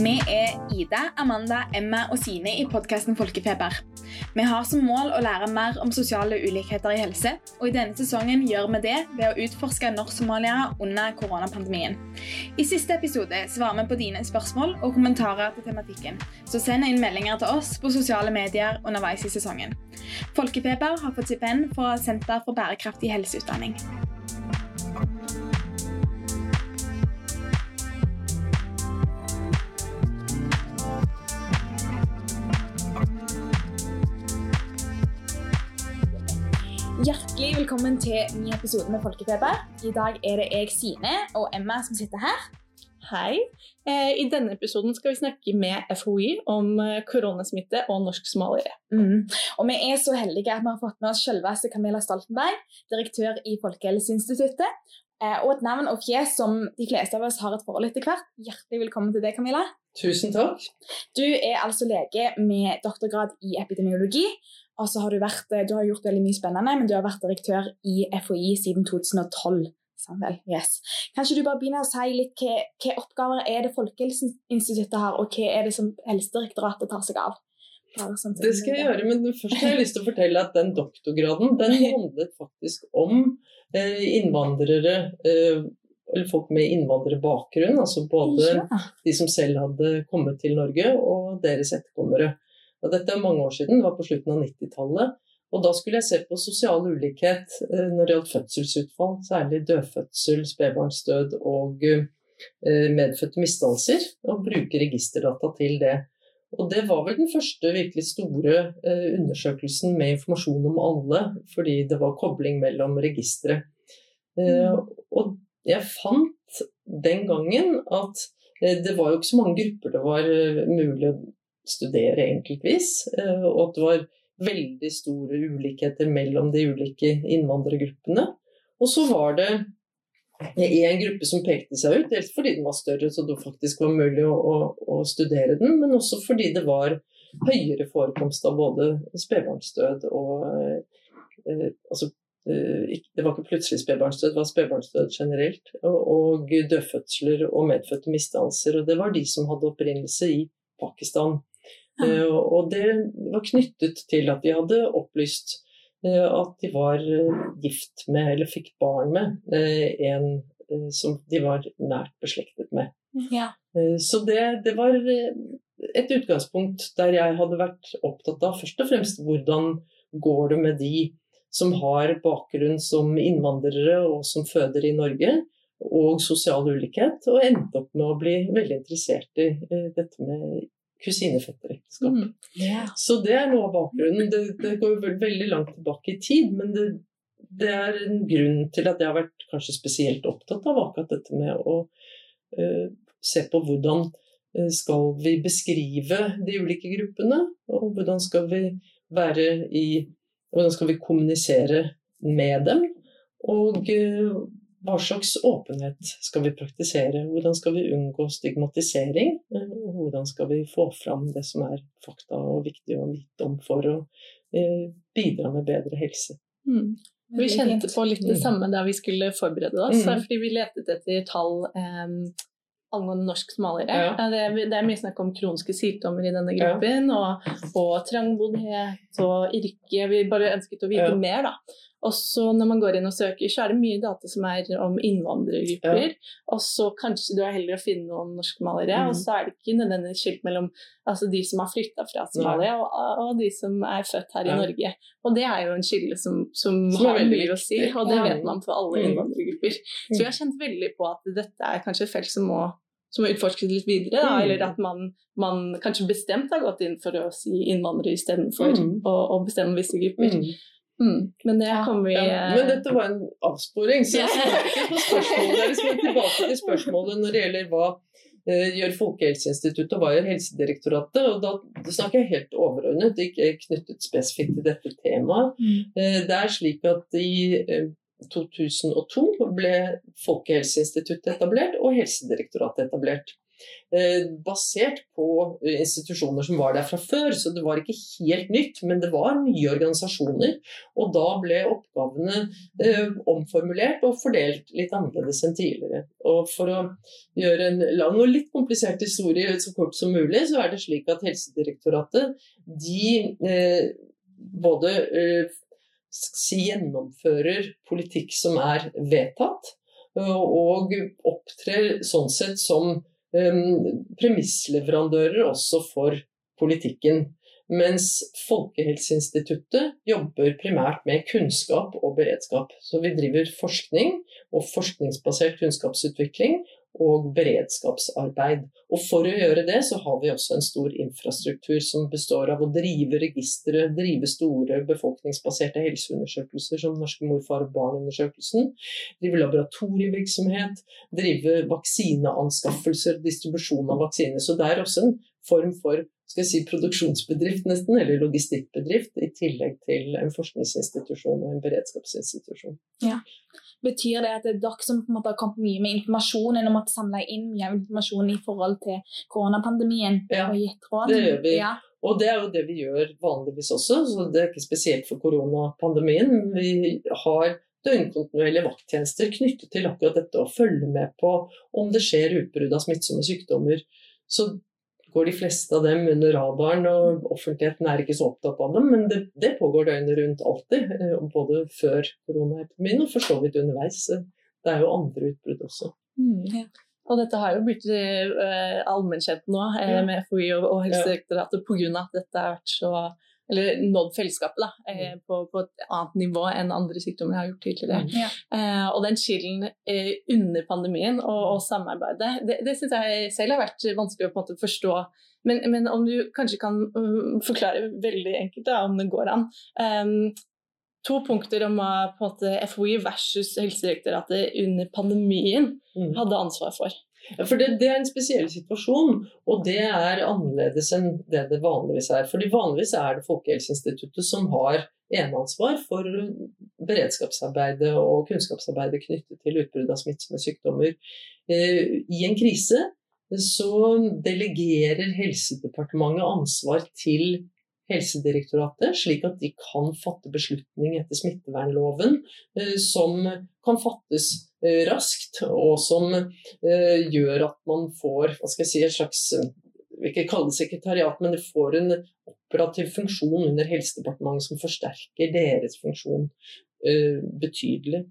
Vi er Ida, Amanda, Emma og Sine i podkasten Folkefeber. Vi har som mål å lære mer om sosiale ulikheter i helse, og i denne sesongen gjør vi det ved å utforske norsk-somaliere under koronapandemien. I siste episode svarer vi på dine spørsmål og kommentarer til tematikken, så send inn meldinger til oss på sosiale medier underveis i sesongen. Folkefeber har fått stipend fra Senter for bærekraftig helseutdanning. Hjertelig velkommen til ny episode med Folkefeber. I dag er det jeg, Sine, og Emma som sitter her. Hei. Eh, I denne episoden skal vi snakke med FHI om eh, koronasmitte og norsk-somaliere. Mm. Og vi er så heldige at vi har fått med oss selveste Camilla Stoltenberg, direktør i Folkehelseinstituttet. Eh, og et navn og fjes som de fleste av oss har et forhold etter hvert. Hjertelig velkommen til deg, Camilla. Tusen takk. Du er altså lege med doktorgrad i epidemiologi. Og så har du vært, du har gjort veldig mye spennende, men du har vært direktør i FHI siden 2012. Samuel, yes. Kanskje du bare begynner å si litt hva, hva oppgaver er det Folkehelseinstituttet har, og hva er det som Helsedirektoratet tar seg av? Sånn det skal jeg gjøre, men først har jeg lyst til å fortelle at den doktorgraden den handlet faktisk om eh, innvandrere eh, eller folk med innvandrerbakgrunn, altså både de som selv hadde kommet til Norge og deres etterkommere. Og dette er mange år siden, det var på slutten av 90-tallet. Og da skulle jeg se på sosial ulikhet eh, når det gjaldt fødselsutfall, særlig dødfødsel, spedbarnsdød og eh, medfødte misdannelser, og bruke registerdata til det. Og det var vel den første virkelig store eh, undersøkelsen med informasjon om alle, fordi det var kobling mellom registre. Mm. Og jeg fant den gangen at det var jo ikke så mange grupper det var mulig studere enkeltvis, eh, og at det var veldig store ulikheter mellom de ulike innvandrergruppene. Og så var det en gruppe som pekte seg ut, dels fordi den var større, så det faktisk var mulig å, å, å studere den, men også fordi det var høyere forekomst av både spedbarnsdød og eh, altså, eh, det var ikke plutselig spedbarnsdød, det var spedbarnsdød generelt. Og dødfødsler og medfødte misdannelser. Og det var de som hadde opprinnelse i Pakistan. Eh, og det var knyttet til at de hadde opplyst eh, at de var eh, gift med, eller fikk barn med, en som de var nært beslektet med. Ja. Så det, det, var et utgangspunkt der jeg hadde vært opptatt av først og fremst hvordan går det med de som har bakgrunn som innvandrere og som føder i Norge, og sosial ulikhet, og endte opp med å bli veldig interessert i dette med kusinefetterekteskap. Mm. Yeah. Så det er noe av bakgrunnen. Det, det går veldig langt tilbake i tid, men det, det, er en grunn til at jeg har vært kanskje spesielt opptatt av akkurat dette med å uh, se på hvordan uh, skal vi beskrive de ulike gruppene, og hvordan skal vi være i Hvordan skal vi kommunisere med dem? Og uh, hva slags åpenhet skal vi praktisere? Hvordan skal vi unngå stigmatisering? Eh, og hvordan skal vi få fram det som er fakta og viktig å vite om for å eh, bidra med bedre helse? Mm. Vi kjente på litt det mm. samme da vi skulle forberede oss, mm. fordi vi letet etter tall eh, angående norsk-somaliere. Ja. Det, det, er mye snakk om kroniske sykdommer i denne gruppen, ja. og, og trangboddhet og yrke. Vi bare ønsket å vite ja. mer, da. Og så når man går inn og søker, så er det mye data som er om innvandrergrupper. Ja. Og så kanskje du er heller å finne noen norskmalere, mm. og så er det ikke nødvendigvis skilt mellom altså de som har flytta fra Somalia, og, og, de som er født her ja. i Norge. Og det er jo en skille som, som, som har mye å si, og det vet man for alle mm. innvandrergrupper. Så jeg har kjent veldig på at dette er kanskje et felt som må som er utforskes litt videre, da, mm. eller at man, man, kanskje bestemt har gått inn for å si innvandrere istedenfor mm. å, å bestemme visse grupper. Mm. Mm, men det kommer vi ja, Men dette var en avsporing, så jeg svarer ikke på spørsmålet. Jeg skal tilbake til spørsmålet når det gjelder hva eh, gjør Folkehelseinstituttet og hva gjør Helsedirektoratet. og da snakker jeg helt overordnet, ikke knyttet spesifikt til dette temaet. Mm. Eh, det er slik at i eh, 2002 ble Folkehelseinstituttet etablert og Helsedirektoratet etablert. Eh, basert på institusjoner som var der fra før. Så det var ikke helt nytt, men det var nye organisasjoner. Og da ble oppgavene eh, omformulert og fordelt litt annerledes enn tidligere. Og for å gjøre en lang og litt komplisert historie så kort som mulig, så er det slik at Helsedirektoratet de eh, både eh, gjennomfører politikk som er vedtatt, og opptrer sånn sett som premissleverandører også for politikken. Mens Folkehelseinstituttet jobber primært med kunnskap og beredskap. Så vi driver forskning og forskningsbasert kunnskapsutvikling og beredskapsarbeid. Og For å gjøre det så har vi også en stor infrastruktur som består av å drive registre, drive store befolkningsbaserte helseundersøkelser som Norske mor, far og barn-undersøkelsen, drive laboratorievirksomhet, drive vaksineanskaffelser, distribusjon av vaksiner. Så det er også en form for skal jeg si, produksjonsbedrift, nesten, eller logistikkbedrift, i tillegg til en forskningsinstitusjon og en beredskapsinstitusjon. Ja. Betyr det at det er dere som på en måte har kommet mye med informasjon, eller måtte samle inn mye informasjon i forhold til koronapandemien? Ja, det gjør vi. Ja. Og det er jo det vi gjør vanligvis også, så det er ikke spesielt for koronapandemien. Vi har døgnkontinuerlige vakttjenester knyttet til akkurat dette å følge med på om det skjer utbrudd av smittsomme sykdommer. Så går de fleste av dem under radaren, og offentligheten er ikke så opptatt av dem. Men det, det pågår døgnet rundt alltid, eh, både før koronaepidemien og for så vidt underveis. Det er jo andre utbrudd også. Mm, ja. Og dette har jo blitt uh, allmennkjent nå uh, med FHI og, og Helsedirektoratet pga. at dette har vært så eller nådd fellesskapet da, eh, mm. på, på, et annet nivå enn andre sykdommer har gjort tidligere. Mm. Ja. Eh, og den skillen eh, under pandemien og, og samarbeidet, det, det syns jeg selv har vært vanskelig å på en måte forstå. Men, men om du kanskje kan um, forklare veldig enkelt, da, om det går an. Um, to punkter om hva FHI versus Helsedirektoratet under pandemien mm. hadde ansvar for. For det, det, er en spesiell situasjon, og det er annerledes enn det det vanligvis er. Fordi Vanligvis er det Folkehelseinstituttet som har eneansvar for beredskapsarbeidet og kunnskapsarbeidet knyttet til utbrudd av smittsomme sykdommer. Eh, I en krise så delegerer Helsedepartementet ansvar til Helsedirektoratet, slik at de kan fatte beslutning etter smittevernloven eh, som kan fattes Eh, raskt, og som eh, gjør at man får si, et slags ikke kalle det sekretariat, men det får en operativ funksjon under Helsedepartementet som forsterker deres funksjon betydelig.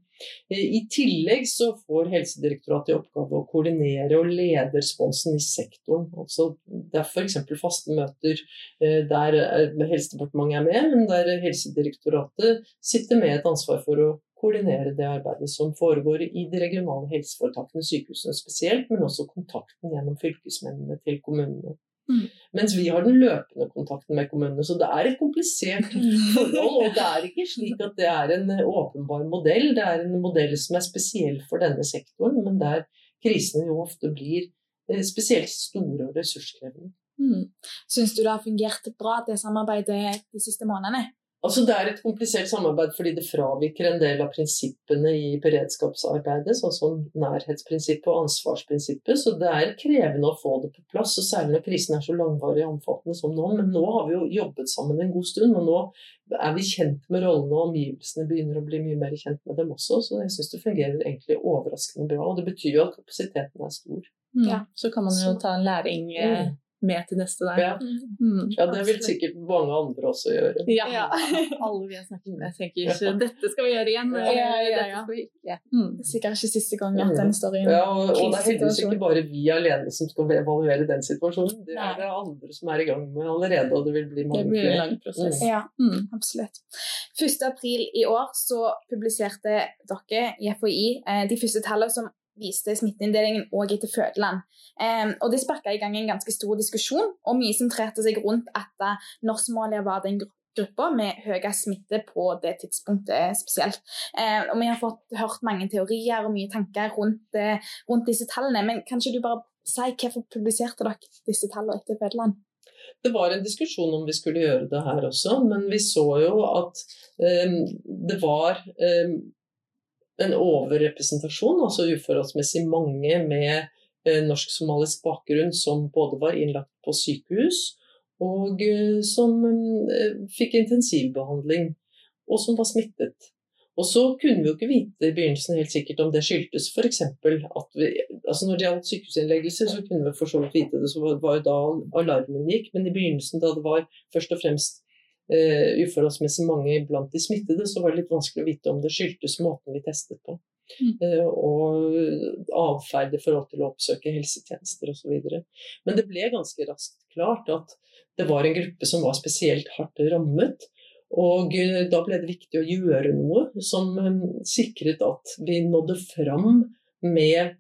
I tillegg så får Helsedirektoratet i oppgave å koordinere og lede responsen i sektoren. Altså, det er f.eks. faste møter der Helsedepartementet er med, men der Helsedirektoratet sitter med et ansvar for å koordinere det arbeidet som foregår i de regionale helseforetakene, sykehusene spesielt, men også kontakten gjennom fylkesmennene til kommunene. Mm. Mens vi har den løpende kontakten med kommunene. Så det er et komplisert forhold. Og det er ikke slik at det er en åpenbar modell. Det er en modell som er spesiell for denne sektoren, men der krisene jo ofte blir eh, spesielt store og ressurskrevende. Mm. Syns du det har fungert bra, det samarbeidet de siste månedene? Altså Det er et komplisert samarbeid fordi det fraviker en del av prinsippene i beredskapsarbeidet, sånn som nærhetsprinsippet og ansvarsprinsippet. Så det er krevende å få det på plass, og særlig når krisen er så langvarig og omfattende som nå. Men nå har vi jo jobbet sammen en god stund, og nå er vi kjent med rollene, og omgivelsene begynner å bli mye mer kjent med dem også. Så jeg syns det fungerer egentlig overraskende bra. Og det betyr jo at kapasiteten er stor. Ja, Så kan man jo ta en læring mm med til neste der. Ja. Mm, ja, det vil sikkert mange andre også gjøre. Ja, ja. alle vi har snakket med tenker ikke dette skal vi gjøre igjen. Ja, ja, ja. Mm. Sikkert ikke siste gang at den står i Ja, og, og det er heldigvis ikke bare vi alene som skal evaluere den situasjonen. Det er det andre som er i gang med allerede, og det vil bli mange flere. Det blir en lang prosess. Mm. Ja, mm. absolutt. 1. april i år så publiserte dere i FHI eh, de første tallene som viste smitteinndelingen òg etter fødeland. Um, og Det sparka i gang en ganske stor diskusjon, og mye sentrerte seg rundt at når Somalia var den gruppa med høyest smitte på det tidspunktet spesielt. Eh, og Vi har fått hørt mange teorier og mye tanker rundt, eh, rundt disse tallene. Men kan ikke du bare si hvorfor publiserte dere disse tallene etter fødeland? Det var en diskusjon om vi skulle gjøre det her også, men vi så jo at eh, det var en overrepresentasjon, altså uforholdsmessig mange med eh, norsk-somalisk bakgrunn som både var innlagt på sykehus og eh, som eh, fikk intensivbehandling, og som var smittet. Og så kunne vi jo ikke vite i begynnelsen helt sikkert om det skyldtes f.eks. at vi altså Når det gjaldt sykehusinnleggelser, så kunne vi for så vidt vite det, så var jo da alarmen gikk. Men i begynnelsen, da det var først og fremst uh, uforholdsmessig mange blant de smittede, så var det litt vanskelig å vite om det skyldtes måten vi testet på. Mm. Uh, og atferd i forhold til å oppsøke helsetjenester osv. Men det ble ganske raskt klart at det var en gruppe som var spesielt hardt rammet. Og uh, da ble det viktig å gjøre noe som um, sikret at vi nådde fram med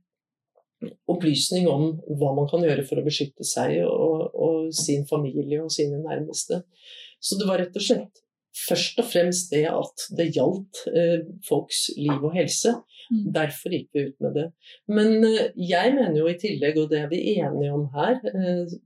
opplysning om hva man kan gjøre for å beskytte seg og, og sin familie og sine nærmeste. Så det var rett og slett først og fremst det at det gjaldt eh, folks liv og helse. Mm. Derfor gikk vi ut med det. Men eh, jeg mener jo i tillegg, og det er vi enige om her, eh,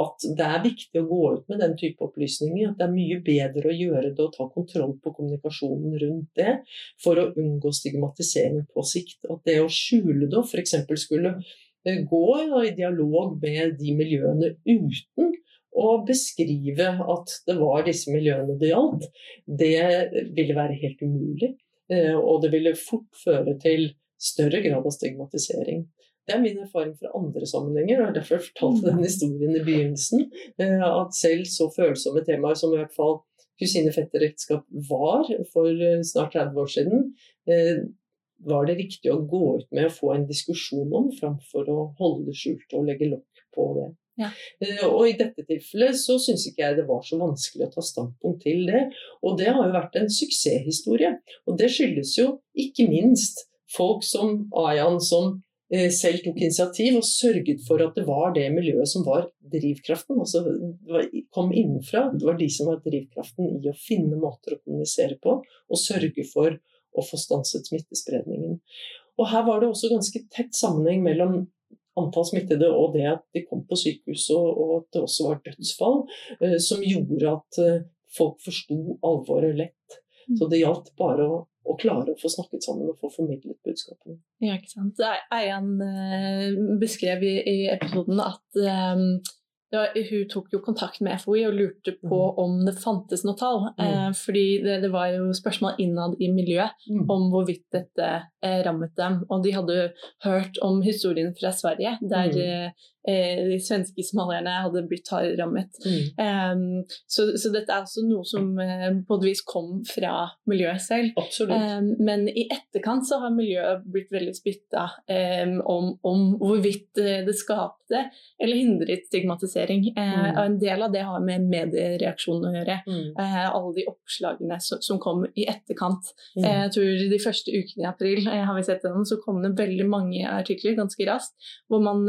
at det er viktig å gå ut med den type opplysninger. At det er mye bedre å gjøre det og ta kontroll på kommunikasjonen rundt det for å unngå stigmatisering på sikt. At det å skjule det og f.eks. skulle eh, gå i dialog med de miljøene uten å beskrive at det var disse miljøene det gjaldt, det ville være helt umulig. Eh, og det ville fort føre til større grad av stigmatisering. Det er min erfaring fra andre sammenhenger, og derfor fortalte den historien i begynnelsen. Eh, at selv så følsomme temaer som i hvert fall kusine-fetter-ekteskap var for eh, snart 30 år siden, var det riktig å gå ut med å få en diskusjon om, framfor å holde det skjult og legge lokk på det. Ja. Eh, og i dette tilfellet så syns ikke jeg det var så vanskelig å ta standpunkt til det. Og det har jo vært en suksesshistorie. Og det skyldes jo ikke minst folk som Ayan, som eh, selv tok initiativ og sørget for at det var det miljøet som var drivkraften. Altså kom innenfra. Det var de som var drivkraften i å finne måter å kommunisere på og sørge for å få stanset smittespredningen. Og her var det også ganske tett sammenheng mellom antall smittede og det at de kom på sykehuset og, at det også var dødsfall, eh, som gjorde at eh, folk forsto alvoret lett. Mm. Så det gjaldt bare å, å, klare å få snakket sammen og få formidlet budskapene. Ja, ikke sant. Eian eh, beskrev i, i episoden at um, ja, hun tok jo kontakt med FHI og lurte på mm. om det fantes noe tall. Mm. Eh, fordi det, det, var jo spørsmål innad i miljøet mm. om hvorvidt dette eh, rammet dem. Og de hadde hørt om historien fra Sverige, der mm. Eh, Eh, de svenske somalierne hadde blitt hardere rammet. Mm. Um, så, så, dette er også noe som uh, på et vis kom fra miljøet selv. Um, men i etterkant så har miljøet blitt veldig spytta um, om, om, hvorvidt uh, det skapte eller hindret stigmatisering. Uh, mm. En del av det har med mediereaksjonen å gjøre. Mm. alle de oppslagene som, som, kom i etterkant. Mm. jeg tror de første ukene i april har vi sett den, så kom det veldig mange artikler ganske raskt hvor man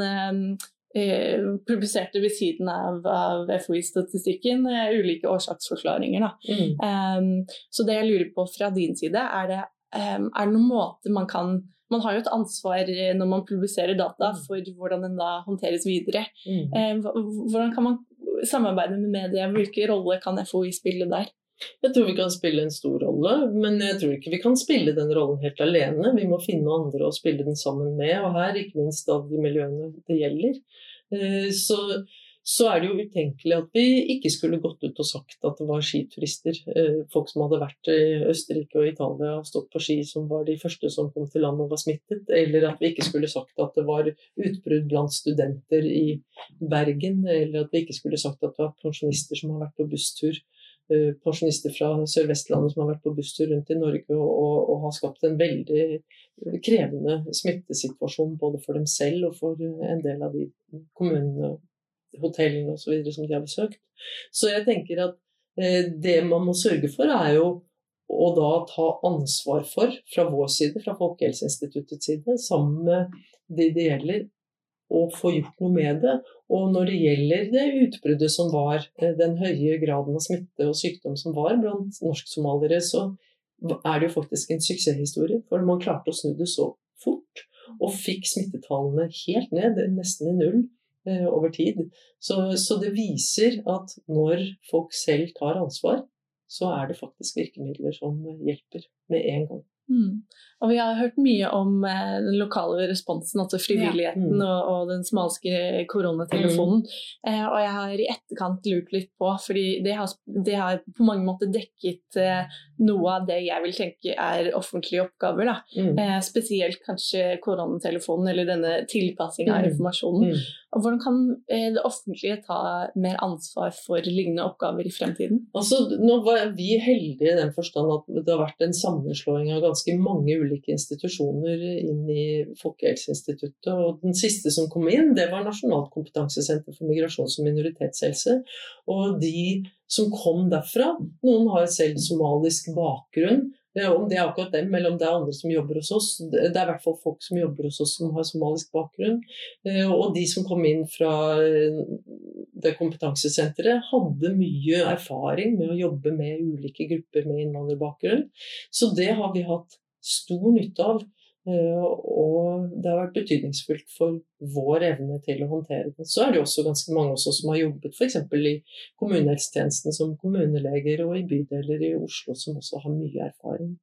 Eh, publiserte ved siden av, av FOI-statistikken eh, ulike årsaksforklaringer. Mm. Um, så det jeg lurer på fra din side, er det, um, er det noen måte man kan man har jo et ansvar når man publiserer data mm. for hvordan den da håndteres videre. Mm. Um, hvordan kan man samarbeide med media, hvilken rolle kan FOI spille der? Jeg tror vi kan spille en stor rolle, men jeg tror ikke vi kan spille den rollen helt alene. Vi må finne andre å spille den sammen med, og her ikke minst av de miljøene det gjelder. Eh, så, så, er det jo utenkelig at vi ikke skulle gått ut og sagt at det var skiturister, eh, folk som hadde vært i Østerrike og Italia og stått på ski, som var de første som kom til landet og var smittet, eller at vi ikke skulle sagt at det var utbrudd blant studenter i Bergen, eller at vi ikke skulle sagt at det var pensjonister som har vært på busstur pensjonister fra Sør-Vestlandet som har vært på busstur rundt i Norge og, og, og, har skapt en veldig krevende smittesituasjon både for dem selv og for en del av de kommunene, hotellene osv. som de har besøkt. Så jeg tenker at eh, det man må sørge for, er jo å da ta ansvar for, fra vår side, fra Folkehelseinstituttets side, sammen med de det gjelder, å få gjort noe med det. Og når det gjelder det utbruddet som var, eh, den høye graden av smitte og sykdom som var blant norsk-somaliere, så er det jo faktisk en suksesshistorie. For man klarte å snu det så fort, og fikk smittetallene helt ned, nesten i null eh, over tid. Så, så det viser at når folk selv tar ansvar, så er det faktisk virkemidler som hjelper med en gang. Mm. Og vi har hørt mye om eh, den lokale responsen, altså frivilligheten ja. mm. og, og, den smalske koronatelefonen. Mm. Eh, og jeg har i etterkant lurt litt på, fordi det har, det har på mange måter dekket eh, noe av det jeg vil tenke er offentlige oppgaver. Mm. Eh, spesielt kanskje koronatelefonen eller denne tilpassinga av mm. informasjonen. Og hvordan kan eh, det offentlige ta mer ansvar for lignende oppgaver i fremtiden? Altså, nå var vi heldige i den forstand at det har vært en sammenslåing av ganske mange ulike institusjoner inn i Folkehelseinstituttet. Og den siste som kom inn, det var Nasjonalt kompetansesenter for migrasjons- og minoritetshelse. Og de som kom derfra, noen har selv somalisk bakgrunn. Om det er akkurat dem, eller om det er andre som jobber hos oss. Det er i hvert fall folk som jobber hos oss som har somalisk bakgrunn. Eh, og de som kom inn fra eh, det kompetansesenteret, hadde mye erfaring med å jobbe med ulike grupper med innvandrerbakgrunn. Så det har vi hatt stor nytte av. Eh, og det har vært betydningsfullt for vår evne til å håndtere det. Så er det også ganske mange også som har jobbet f.eks. i kommunehelsetjenesten som kommuneleger, og i bydeler i Oslo som også har mye erfaring.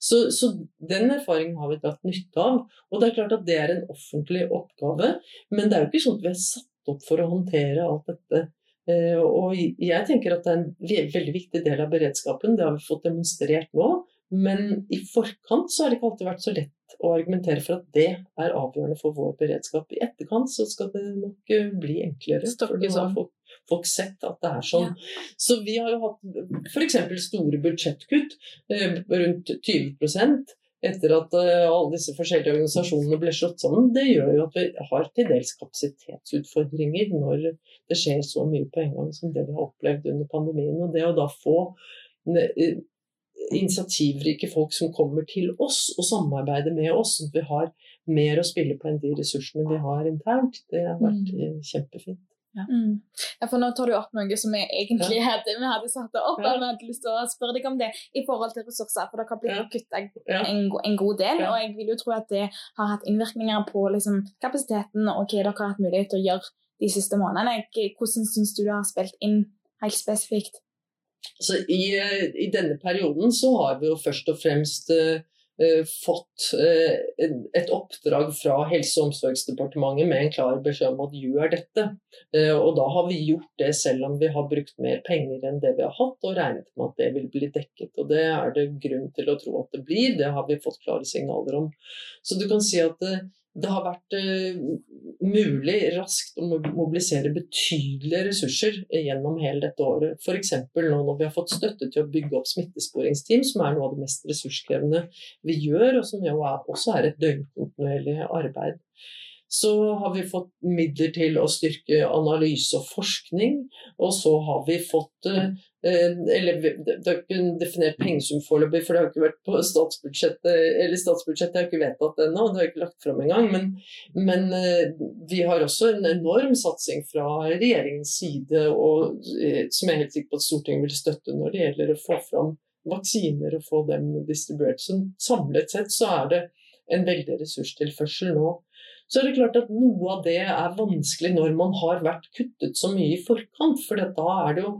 Så, så den erfaringen har vi dratt nytte av. Og det er klart at det er en offentlig oppgave, men det er jo ikke sånn at vi er satt opp for å håndtere alt dette. Eh, og jeg tenker at det er en veldig viktig del av beredskapen. Det har vi fått demonstrert nå. Men i forkant så har det ikke alltid vært så lett å argumentere for at det er avgjørende for vår beredskap. I etterkant så skal det nok eh, bli enklere. For nå har folk, folk, sett at det er sånn. Ja. Så vi har jo hatt f.eks. store budsjettkutt, eh, rundt 20 etter at eh, alle disse forskjellige organisasjonene ble slått sammen. Det gjør jo at vi har til dels kapasitetsutfordringer når det skjer så mye på en gang som det vi har opplevd under pandemien. Og det å da få initiativrike folk som kommer til oss og samarbeider med oss, sånn at vi har mer å spille på enn de ressursene vi har internt. Det har vært mm. Eh, kjempefint. Ja. Mm. ja. for Nå tar du opp noe som vi egentlig ja. hadde, vi hadde satt det opp. Ja. Vi hadde lyst til å spørre deg om det i forhold til ressurser. For dere har blitt ja. kutta en, en, god del. Og jeg vil jo tro at det har hatt innvirkninger på liksom, kapasiteten og hva dere har hatt mulighet til å gjøre de siste månedene. Hvordan syns du det har spilt inn helt spesifikt? Så i, i, denne perioden så har vi jo først og fremst uh, fått uh, et oppdrag fra Helse- og omsorgsdepartementet med en klar beskjed om at gjør dette. Uh, og da har vi gjort det selv om vi har brukt mer penger enn det vi har hatt, og regnet med at det vil bli dekket. Og det er det grunn til å tro at det blir, det har vi fått klare signaler om. Så du kan si at det har vært uh, mulig raskt å mobilisere betydelige ressurser gjennom hele dette året. F.eks. nå når vi har fått støtte til å bygge opp smittesporingsteam, som er noe av det mest ressurskrevende vi gjør, og som jo også er et døgnkontinuerlig arbeid. Så har vi fått midler til å styrke analyse og forskning. Og så har vi fått Eh, eller det er ikke en definert pengesum foreløpig, for det har ikke vært på statsbudsjettet eller statsbudsjettet er ikke vedtatt ennå, det har ikke lagt fram engang. Men, men eh, vi har også en enorm satsing fra regjeringens side, og, eh, som jeg er helt sikker på at Stortinget vil støtte når det gjelder å få fram vaksiner og få dem distribuert. Så samlet sett så er det en veldig ressurstilførsel nå så er det klart at noe av det er vanskelig når man har vært kuttet så mye i forkant. For da er det jo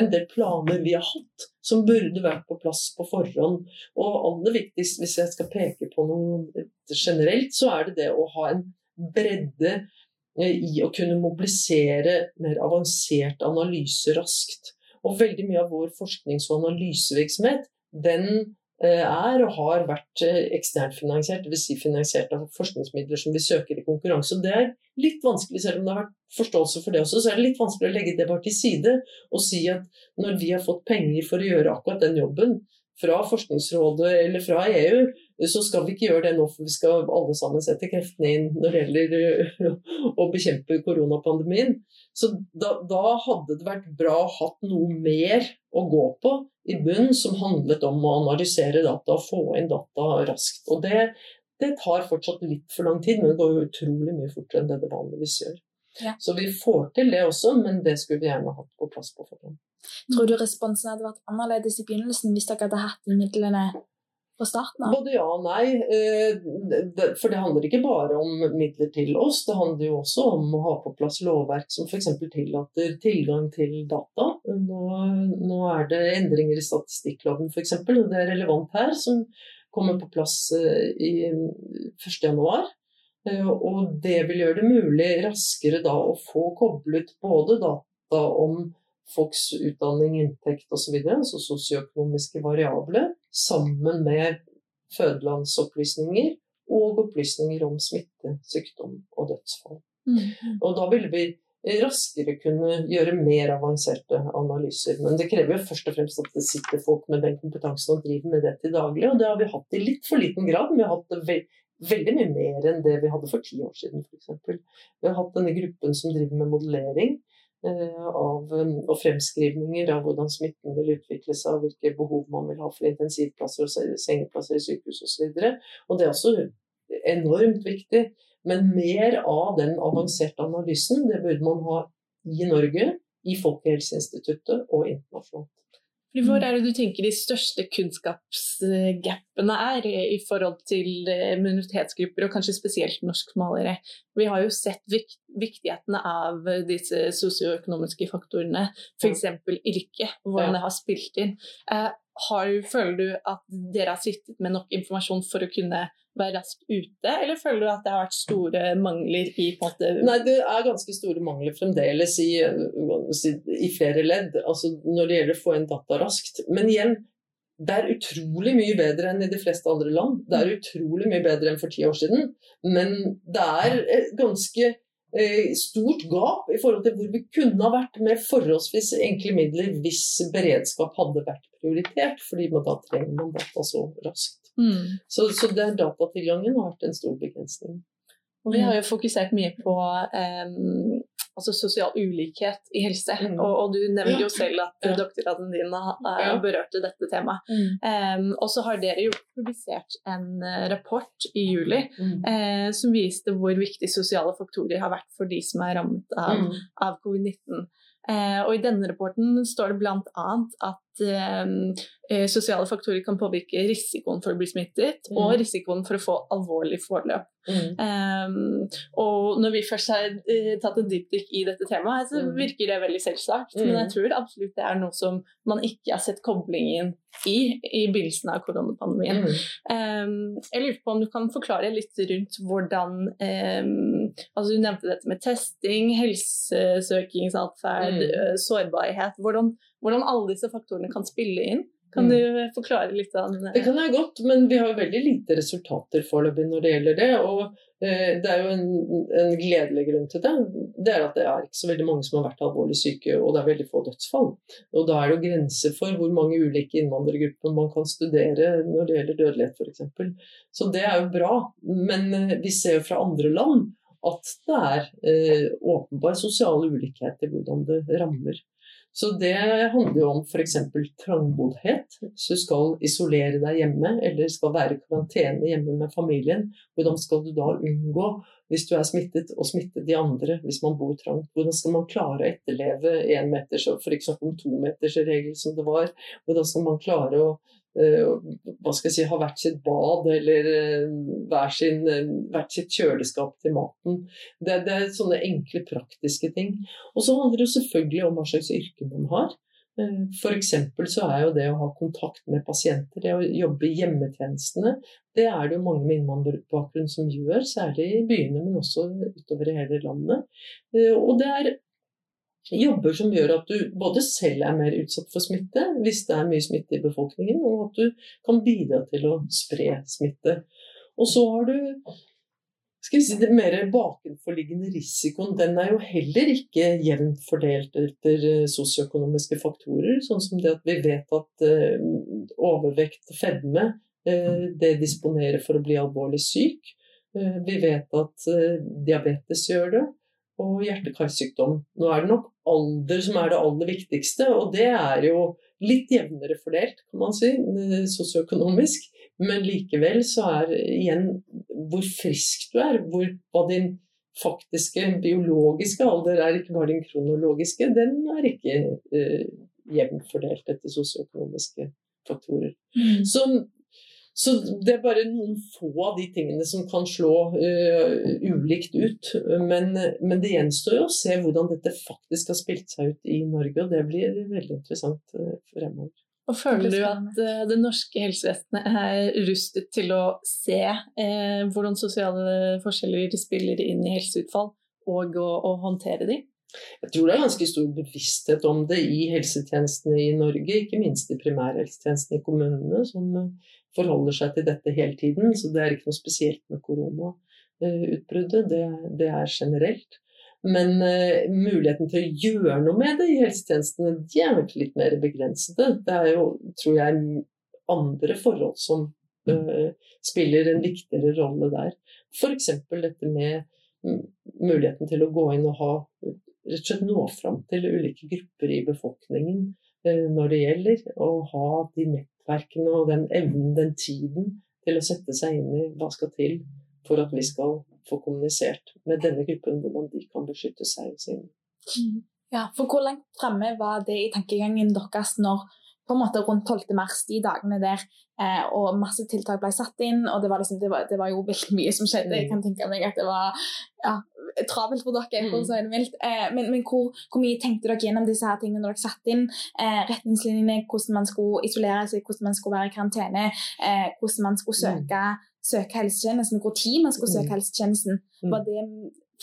en del planer vi har hatt som burde vært på plass på forhånd. Og aller viktigst, hvis jeg skal peke på noe generelt, så er det det å ha en bredde eh, i å kunne mobilisere mer avansert analyse raskt. Og veldig mye av vår forsknings- og analysevirksomhet den er og har vært eh, eksternt finansiert, dvs. Si finansiert av forskningsmidler som vi søker i konkurranse. Det er litt vanskelig, selv om det har vært forståelse for det også, så er det litt vanskelig å legge det bare til side og si at når vi har fått penger for å gjøre akkurat den jobben fra Forskningsrådet eller fra EU, så skal vi ikke gjøre det nå, for vi skal alle sammen sette kreftene inn når det gjelder eh, å bekjempe koronapandemien. Så da, da, hadde det vært bra å ha noe mer å gå på i bunn som handlet om å analysere data og få inn data raskt. Og det, det tar fortsatt litt for lang tid, men det går utrolig mye fortere enn det det vanligvis gjør. Ja. Så vi får til det også, men det skulle vi gjerne hatt på plass på forhånd. Tror du responsen hadde vært annerledes i begynnelsen hvis dere hadde hatt de midlene på starten av? Både ja og nei. Eh, for det handler ikke bare om midler til oss, det handler jo også om å ha på plass lovverk som f.eks. tillater tilgang til data. Nå, nå, er det endringer i statistikkloven f.eks., og det er relevant her, som kommer på plass i 1.1. Og det vil gjøre det mulig raskere da å få koblet både data om folks utdanning, inntekt osv., altså sosioøkonomiske variabler, sammen med fødelandsopplysninger og opplysninger om smitte, sykdom og dødsfall. Mm. Og da ville vi raskere kunne gjøre mer avanserte analyser. Men det krever jo først og fremst at det sitter folk med den kompetansen og driver med det til daglig. Og det har vi hatt i litt for liten grad. Vi har hatt det ve veldig mye mer enn det vi hadde for ti år siden f.eks. Vi har hatt denne gruppen som driver med modellering. Eh, av, og fremskrivninger av hvordan smitten vil utvikle seg, og hvilke behov man vil ha for intensivplasser og sengeplasser i sykehus osv. Det er også enormt viktig. Men mer av den avanserte analysen det burde man ha i Norge, i Folkehelseinstituttet og internasjonalt. Hvor er det du tenker de største kunnskapsgapene er i forhold til eh, minoritetsgrupper, og kanskje spesielt norskmalere? Vi har jo sett viktigheten av disse sosioøkonomiske faktorene, f.eks. yrke, hvordan det har spilt inn. Eh, har, føler du at dere har sittet med nok informasjon for å kunne være raskt ute, eller føler du at det har vært store mangler i på en måte Nei, det er ganske store mangler fremdeles i, i flere ledd, altså når det gjelder å få inn data raskt. Men igjen, det er utrolig mye bedre enn i de fleste andre land. Det er utrolig mye bedre enn for ti år siden. Men det er ganske eh, stort gap i forhold til hvor vi kunne ha vært med forholdsvis enkle midler hvis beredskap hadde vært prioritert, fordi da trenger man data så raskt. Mm. Så, så den datatilgangen har vært en stor begrensning. Og vi har jo fokusert mye på um, altså sosial ulikhet i helse. Mm. Og, og, du nevnte jo selv at ja. doktorgraden din uh, berørte dette temaet. Mm. Um, og så har dere jo publisert en uh, rapport i juli uh, som viste hvor viktig sosiale faktorer har vært for de som er rammet av, mm. av covid-19. Og i denne rapporten står det bl.a. at Eh, sosiale faktorer kan påvirke risikoen for å bli smittet mm. og risikoen for å få alvorlig forløp. Mm. Eh, og når vi først har uh, tatt en dypdykk i dette temaet, så mm. virker det veldig selvsagt. Men jeg mm. tror absolutt det er noe som man ikke har sett koblingen i i begynnelsen av koronapandemien. Um, jeg lurer på om du kan forklare litt rundt hvordan um, altså Du nevnte dette med testing, helsesøkingsatferd, mm. sårbarhet. Hvordan, hvordan alle disse faktorene kan spille inn. Kan du mm. forklare litt av det? Det kan jeg godt, men vi har veldig lite resultater foreløpig når det gjelder det. Og eh, det er jo en, en, gledelig grunn til det. Det er at det er ikke så veldig mange som har vært alvorlig syke, og det er veldig få dødsfall. Og da er det jo grenser for hvor mange ulike innvandrergrupper man kan studere når det gjelder dødelighet f.eks. Så det er jo bra. Men eh, vi ser jo fra andre land at det er eh, åpenbar sosial ulikhet i hvordan det rammer så det handler jo om f.eks. trangboddhet. Hvis du skal isolere deg hjemme eller skal være i karantene hjemme med familien, hvordan skal du da unngå, hvis du er smittet, å smitte de andre hvis man bor trangt? Hvordan skal man klare å etterleve én meters, f.eks. om to meters regel som det var? Hvordan skal man klare å hva skal jeg si, ha hvert sitt bad eller eh, hver eh, hvert sitt kjøleskap til maten. Det, det, er sånne enkle, praktiske ting. Og så handler det selvfølgelig om hva slags yrke man har. F.eks. så er jo det å ha kontakt med pasienter, det å jobbe i hjemmetjenestene, det er det jo mange med innvandrerbakgrunn som gjør, særlig i byene, men også utover i hele landet. Og det er jobber som gjør at du både selv er mer utsatt for smitte hvis det er mye smitte i befolkningen, og at du kan bidra til å spre smitte. Og så har du skal vi si, det mer bakenforliggende risikoen. Den er jo heller ikke jevnt fordelt etter eh, sosioøkonomiske faktorer, sånn som det at vi vet at uh, overvekt og fedme uh, det disponerer for å bli alvorlig syk. Vi vet at diabetes gjør det og hjerte-karsykdom. Nå er det nok alder som er det aller viktigste, og det er jo litt jevnere fordelt, kan man si, sosioøkonomisk. Men likevel så er igjen hvor frisk du er, hvor, hva din faktiske biologiske alder er, ikke bare din kronologiske, den er ikke uh, jevnt fordelt etter sosioøkonomiske faktorer. Mm. Så så det er bare noen få av de tingene som kan slå uh, ulikt ut. Men, men, det gjenstår jo å se hvordan dette faktisk har spilt seg ut i Norge, og det blir veldig interessant uh, fremover. Og føler du at uh, det norske helsevesenet er rustet til å se hvordan sosiale forskjeller spiller inn i helseutfall, og å, å håndtere de? Jeg tror det er ganske stor bevissthet om det i helsetjenestene i Norge, ikke minst i primærhelsetjenestene i kommunene, som eh, forholder seg til dette hele tiden. Så det er ikke noe spesielt med koronautbruddet, det, det er generelt. Men uh, muligheten til å gjøre noe med det i helsetjenestene, de er nok litt mer begrensede. Det er jo, tror jeg, andre forhold som uh, spiller en viktigere rolle der. F.eks. dette med muligheten til å gå inn og ha rett og slett nå fram til ulike grupper i befolkningen uh, når det gjelder å ha de nettverkene og den evnen, den tiden til å sette seg inn i hva skal til for at vi skal få kommunisert med denne gruppen hvordan de kan beskytte seg og sine. Mm. Ja, for Hvor langt fremme var det i tankegangen deres når på en måte rundt 12. mars, de dagene der, eh, og masse tiltak ble satt inn, og det var, liksom, det var, det var jo veldig mye som skjedde. Jeg kan tenke meg at det var ja, travelt for dere, for å mm. si det mildt. Eh, men, men hvor, hvor, mye tenkte dere gjennom disse her tingene når dere satte inn eh, retningslinjene, hvordan man skulle isolere seg, hvordan man skulle være i karantene, eh, hvordan man skulle mm. søke søke helsetjenesten, hvor tid man skulle søke mm. helsetjenesten. Var det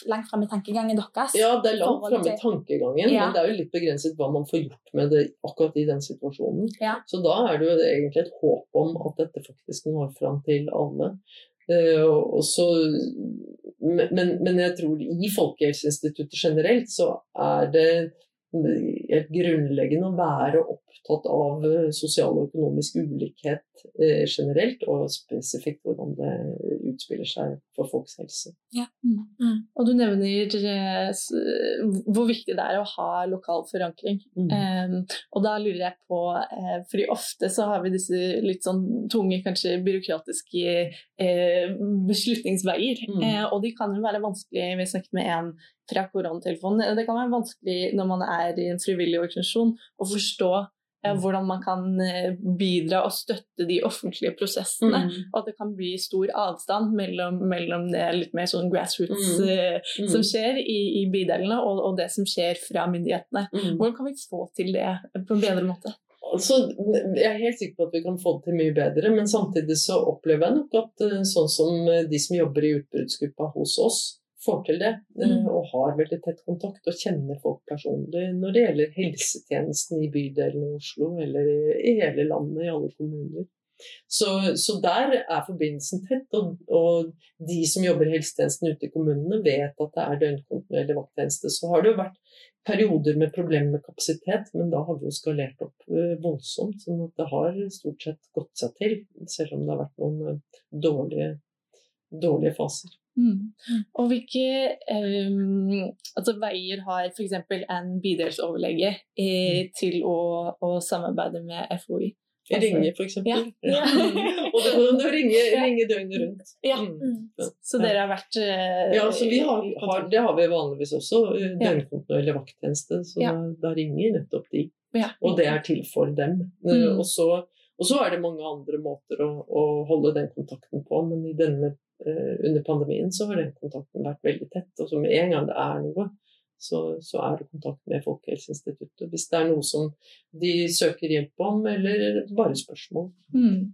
langt fram i tankegangen deres? Ja, det er langt fram i tankegangen, ja. men det er jo litt begrenset hva man får gjort med det akkurat i den situasjonen. Ja. Så da er det jo egentlig et håp om at dette faktisk når fram til alle. Uh, så, men, men, jeg tror i Folkehelseinstituttet generelt så er det helt grunnleggende å være opptatt av eh, sosial og økonomisk ulikhet eh, generelt, og spesifikt hvordan det utspiller seg for folks helse. Ja. Mm. Mm. Og du nevner eh, hvor viktig det er å ha lokal forankring. Mm. Um, og da lurer jeg på, eh, fordi ofte så har vi disse litt sånn tunge, kanskje byråkratiske eh, beslutningsveier, mm. eh, og de kan jo være vanskelig. Vi snakket med en fra koronatelefonen. Det kan være vanskelig når man er i en frivillig organisasjon å forstå eh, hvordan man kan eh, bidra og støtte de offentlige prosessene. Mm. Og at det kan bli stor avstand mellom, mellom det litt mer sånn grassroots mm. Eh, mm. som skjer i, i bydelene, og, og, det som skjer fra myndighetene. Mm. Hvordan kan vi få til det på en bedre måte? Altså, jeg er helt sikker på at vi kan få det til mye bedre, men samtidig så opplever jeg nok at sånn som de som jobber i utbruddsgruppa hos oss, får til det. Eh, mm. Og har veldig tett kontakt og kjenner folk personlig når det gjelder helsetjenesten i bydelen i Oslo eller i, hele landet, i alle kommuner. Så, så der er forbindelsen tett, og, og, de som jobber i helsetjenesten ute i kommunene, vet at det er døgnkontinuerlig vakttjeneste. Så har det jo vært perioder med problemer med kapasitet, men da har vi jo skalert opp uh, voldsomt. sånn at det har stort sett gått seg til, selv om det har vært noen uh, dårlige, dårlige faser. Mm. Og hvilke um, altså veier har f.eks. en bydelsoverlege eh, mm. til å, å, samarbeide med FHI? Ringe, f.eks. Ja. ja. og det kan du ringe, ringe døgnet rundt. Ja. Mm. Så dere har vært uh, Ja, så vi har, har, det har vi vanligvis også. Eh, eller vakttjeneste. Så da, da, ringer nettopp de. Og det er til for dem. Mm. Og så og så er det mange andre måter å, å, holde den kontakten på, men i denne under pandemien så har den kontakten vært veldig tett. Og så med en gang det er noe, så, så, er det kontakt med Folkehelseinstituttet. Hvis det er noe som de søker hjelp om, eller bare spørsmål. Mm.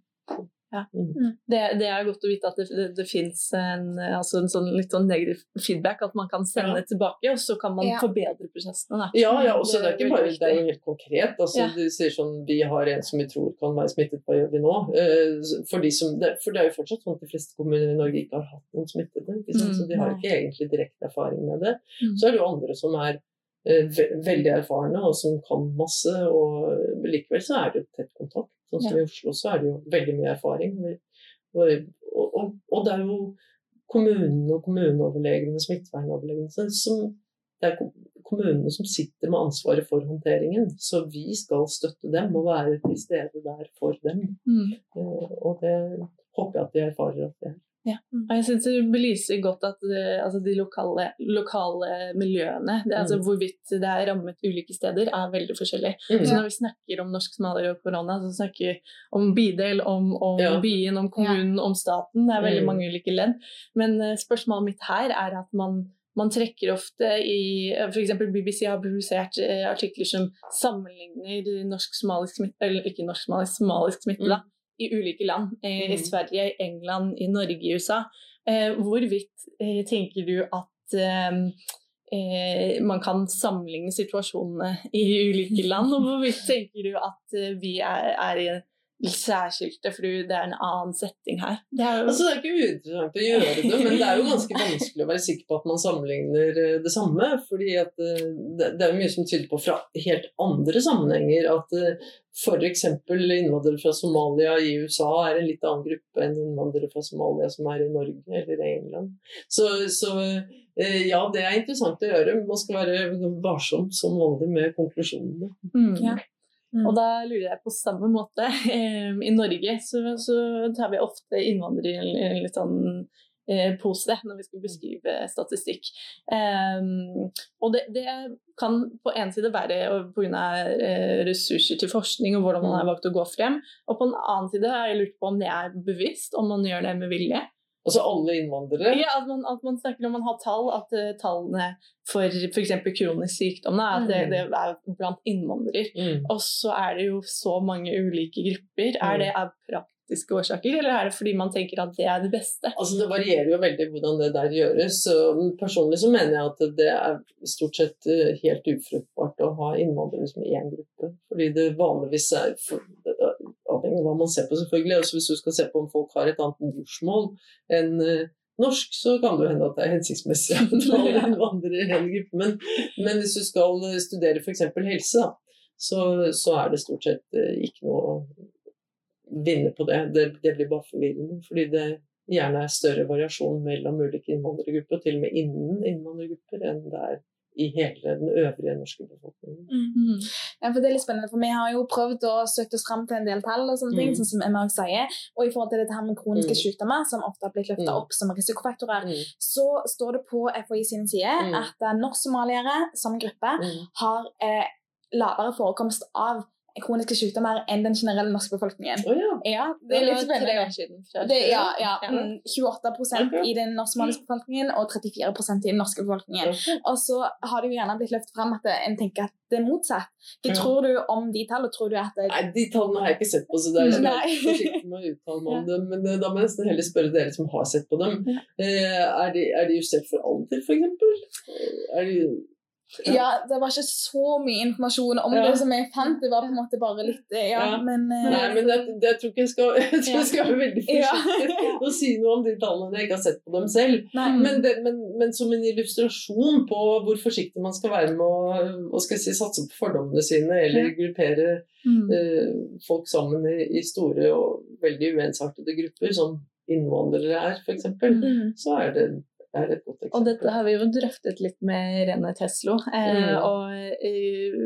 Ja. Mm. mm. Det, det, er godt å vite at det, det, det fins en, altså en sånn, litt sånn negativ feedback, at man kan sende ja. tilbake, og så kan man ja. forbedre prosessene. Da. Ja, ja, og det, er ikke bare, det er helt konkret. Altså, Du sier sånn Vi har en som vi tror kan være smittet, hva gjør vi nå? Uh, for, de som, for, det er jo fortsatt sånn at de fleste kommuner i Norge ikke har hatt noen smittede. Mm, så de har ikke egentlig direkte erfaring med det. Mm. Så er det jo andre som er uh, veldig erfarne og som kan masse, og likevel så er det jo tett kontakt. Sånn som ja. i Oslo så er det jo veldig mye erfaring. Og, og, og det er jo kommunene og kommuneoverlegene, smittevernoverlegene, som det er kommunene som sitter med ansvaret for håndteringen. Så vi skal støtte dem og være til stede der for dem. Mm. Eh, og det håper jeg at de erfarer at det er. Ja. Mm. Og jeg syns det belyser godt at eh, altså de lokale, lokale miljøene, det, altså mm. hvorvidt det er rammet ulike steder, er veldig forskjellig. Mm. Så når vi snakker om norsk-somalier og korona, så snakker vi om bydel, om, om ja. byen, om kommunen, ja. om staten. Det er veldig mm. mange ulike ledd. Men uh, spørsmålet mitt her er at man man trekker ofte i F.eks. BBC har publisert eh, artikler som sammenligner norsk-somalisk smitte, eller ikke norsk-somalisk, somalisk smitte, da, i ulike land. Eh, I mm. Sverige, i England, i Norge, i USA. Eh, hvorvidt eh, tenker du at eh, man kan sammenligne situasjonene i ulike land, og hvorvidt tenker du at vi er, er i særskilte, fordi det er en annen setting her. Det er, jo... altså, det er ikke uinteressant å gjøre det, men det er jo ganske vanskelig å være sikker på at man sammenligner eh, det samme. fordi at eh, det er mye som tyder på fra helt andre sammenhenger at eh, f.eks. innvandrere fra Somalia i USA er en litt annen gruppe enn innvandrere fra Somalia som er i Norge eller i England. Så, så ja, det er interessant å gjøre. Man skal være varsom som vanlig med konklusjonene. Mm. Ja. Mm. Og da lurer jeg på samme måte. I Norge så, så tar vi ofte innvandrere i en litt sånn eh, pose når vi skal beskrive statistikk. Um, og det, det, kan på en side være pga. Eh, ressurser til forskning og hvordan man har valgt å gå frem. Og på en annen side har jeg lurt på om det er bevisst, om man gjør det med vilje. Altså alle innvandrere? Ja, at man, at man snakker om man har tall, at uh, tallene for f.eks. kronisk sykdom at mm. det, det, er blant innvandrere. Mm. Og så er det jo så mange ulike grupper. Mm. Er det av praktiske årsaker, eller er det fordi man tenker at det er det beste? Altså Det varierer jo veldig hvordan det der gjøres. Så personlig så mener jeg at det er stort sett eh, helt ufruktbart å ha innvandrere som én gruppe. Fordi det vanligvis er avhengig hva man ser på, selvfølgelig. Altså Hvis du skal se på om folk har et annet morsmål enn uh, norsk, så kan det jo hende at det er hensiktsmessig i. Men, men, hvis du skal studere f.eks. helse, da, så, så, er det stort sett uh, ikke noe å vinne på det. det. Det blir bare forvirrende. fordi det gjerne er større variasjon mellom ulike innvandrergrupper, og til og med innen innvandrergrupper, enn det er i hele den øvrige norske befolkningen. Mm. Ja, for det er litt spennende, for Vi har jo prøvd å søke oss fram til en del tall, og sånne ting, mm. sånn som Emma sier. Og i forhold til dette her med kroniske mm. sykdommer, som ofte har blitt løfta mm. opp som risikofaktorer, mm. så står det på FHI sin side mm. at norsk-somaliere som gruppe har eh, lavere forekomst av kroniske sykdommer enn den generelle norske befolkningen. Oh, ja. ja. det er litt spennende. Det, ja, ja. 28 mm, i den norsk-maliske befolkningen og 34% i den norske befolkningen. Og så har det jo gjerne blitt løftet fram at en tenker at det er motsatt. Hva tror du om de tallene? Tror du at det... Nei, De tallene har jeg ikke sett på, så det er jeg forsiktig med å uttale meg om dem. Men eh, da må jeg nesten heller spørre dere som har sett på dem. Eh, er, de, er de justert for alder, f.eks.? Er de ja. ja. det var ikke så mye informasjon om ja. det som jeg fant. Det var på en måte bare litt Ja, ja. men uh, Nei, men jeg, jeg, tror ikke jeg skal Jeg tror jeg skal være veldig forsiktig og si noe om de tallene jeg ikke har sett på dem selv. Men, det, men, men, som en illustrasjon på hvor forsiktig man skal være med å jeg si, satse på fordommene sine, eller gruppere mm. uh, folk sammen i, i, store og veldig uensartede grupper, som innvandrere er, f.eks., mm. så er det er et godt eksempel. Og dette har vi jo drøftet litt med Rene Teslo. Eh, mm. Og eh,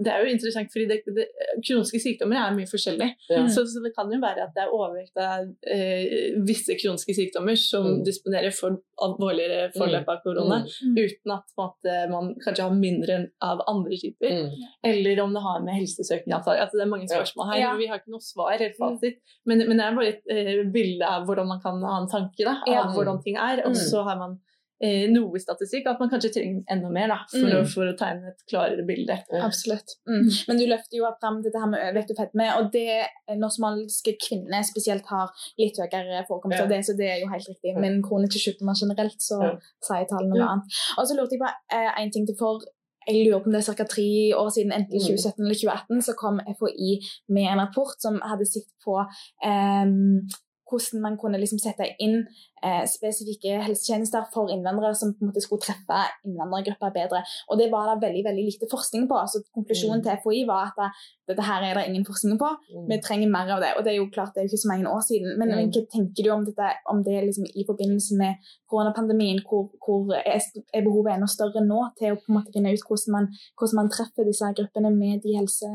det er jo interessant, fordi det, det, kroniske sykdommer er mye forskjellig. Ja. Så, så, det kan jo være at det er overvekt av eh, visse kroniske sykdommer som mm. disponerer for alvorligere mm. forløp av korona, mm. uten at måte, man kanskje har mindre av andre typer. Mm. Eller om det har med helsesøkning å altså, Det er mange spørsmål her. Ja. Vi har ikke noe svar helt fasit, men, men, det er bare et eh, bilde av hvordan man kan ha en tanke da, av hvordan ting er. Og så har eh, noe statistikk, at man kanskje trenger enda mer da, for, mm. å, for, å, tegne et klarere bilde. Absolutt. Mm. Men du løfter jo frem dette her med overvekt og fedme, og det norsk kvinner spesielt har litt høyere forekomst ja. av det, så det er jo helt riktig. Men kroniske sykdommer generelt, så ja. sier tallene noe annet. Og så lurte jeg på én eh, ting til. for jeg lurer på om det er ca. tre år siden, enten 2017 mm. eller 2018, så kom FHI med en rapport som hadde sett på um, hvordan man kunne liksom sette inn eh, spesifikke helsetjenester for innvandrere som på en måte skulle treffe innvandrergrupper bedre. Og det var det veldig veldig lite forskning på. altså Konklusjonen mm. til FHI var at dette her er det ingen forskning på. Mm. Vi trenger mer av det. Og det er jo klart det er jo ikke så mange år siden. Men, mm. hva tenker du om dette, om det liksom i forbindelse med koronapandemien, hvor, hvor er, er, behovet enda større nå til å på en måte finne ut hvordan man, hvordan man treffer disse gruppene med de helse...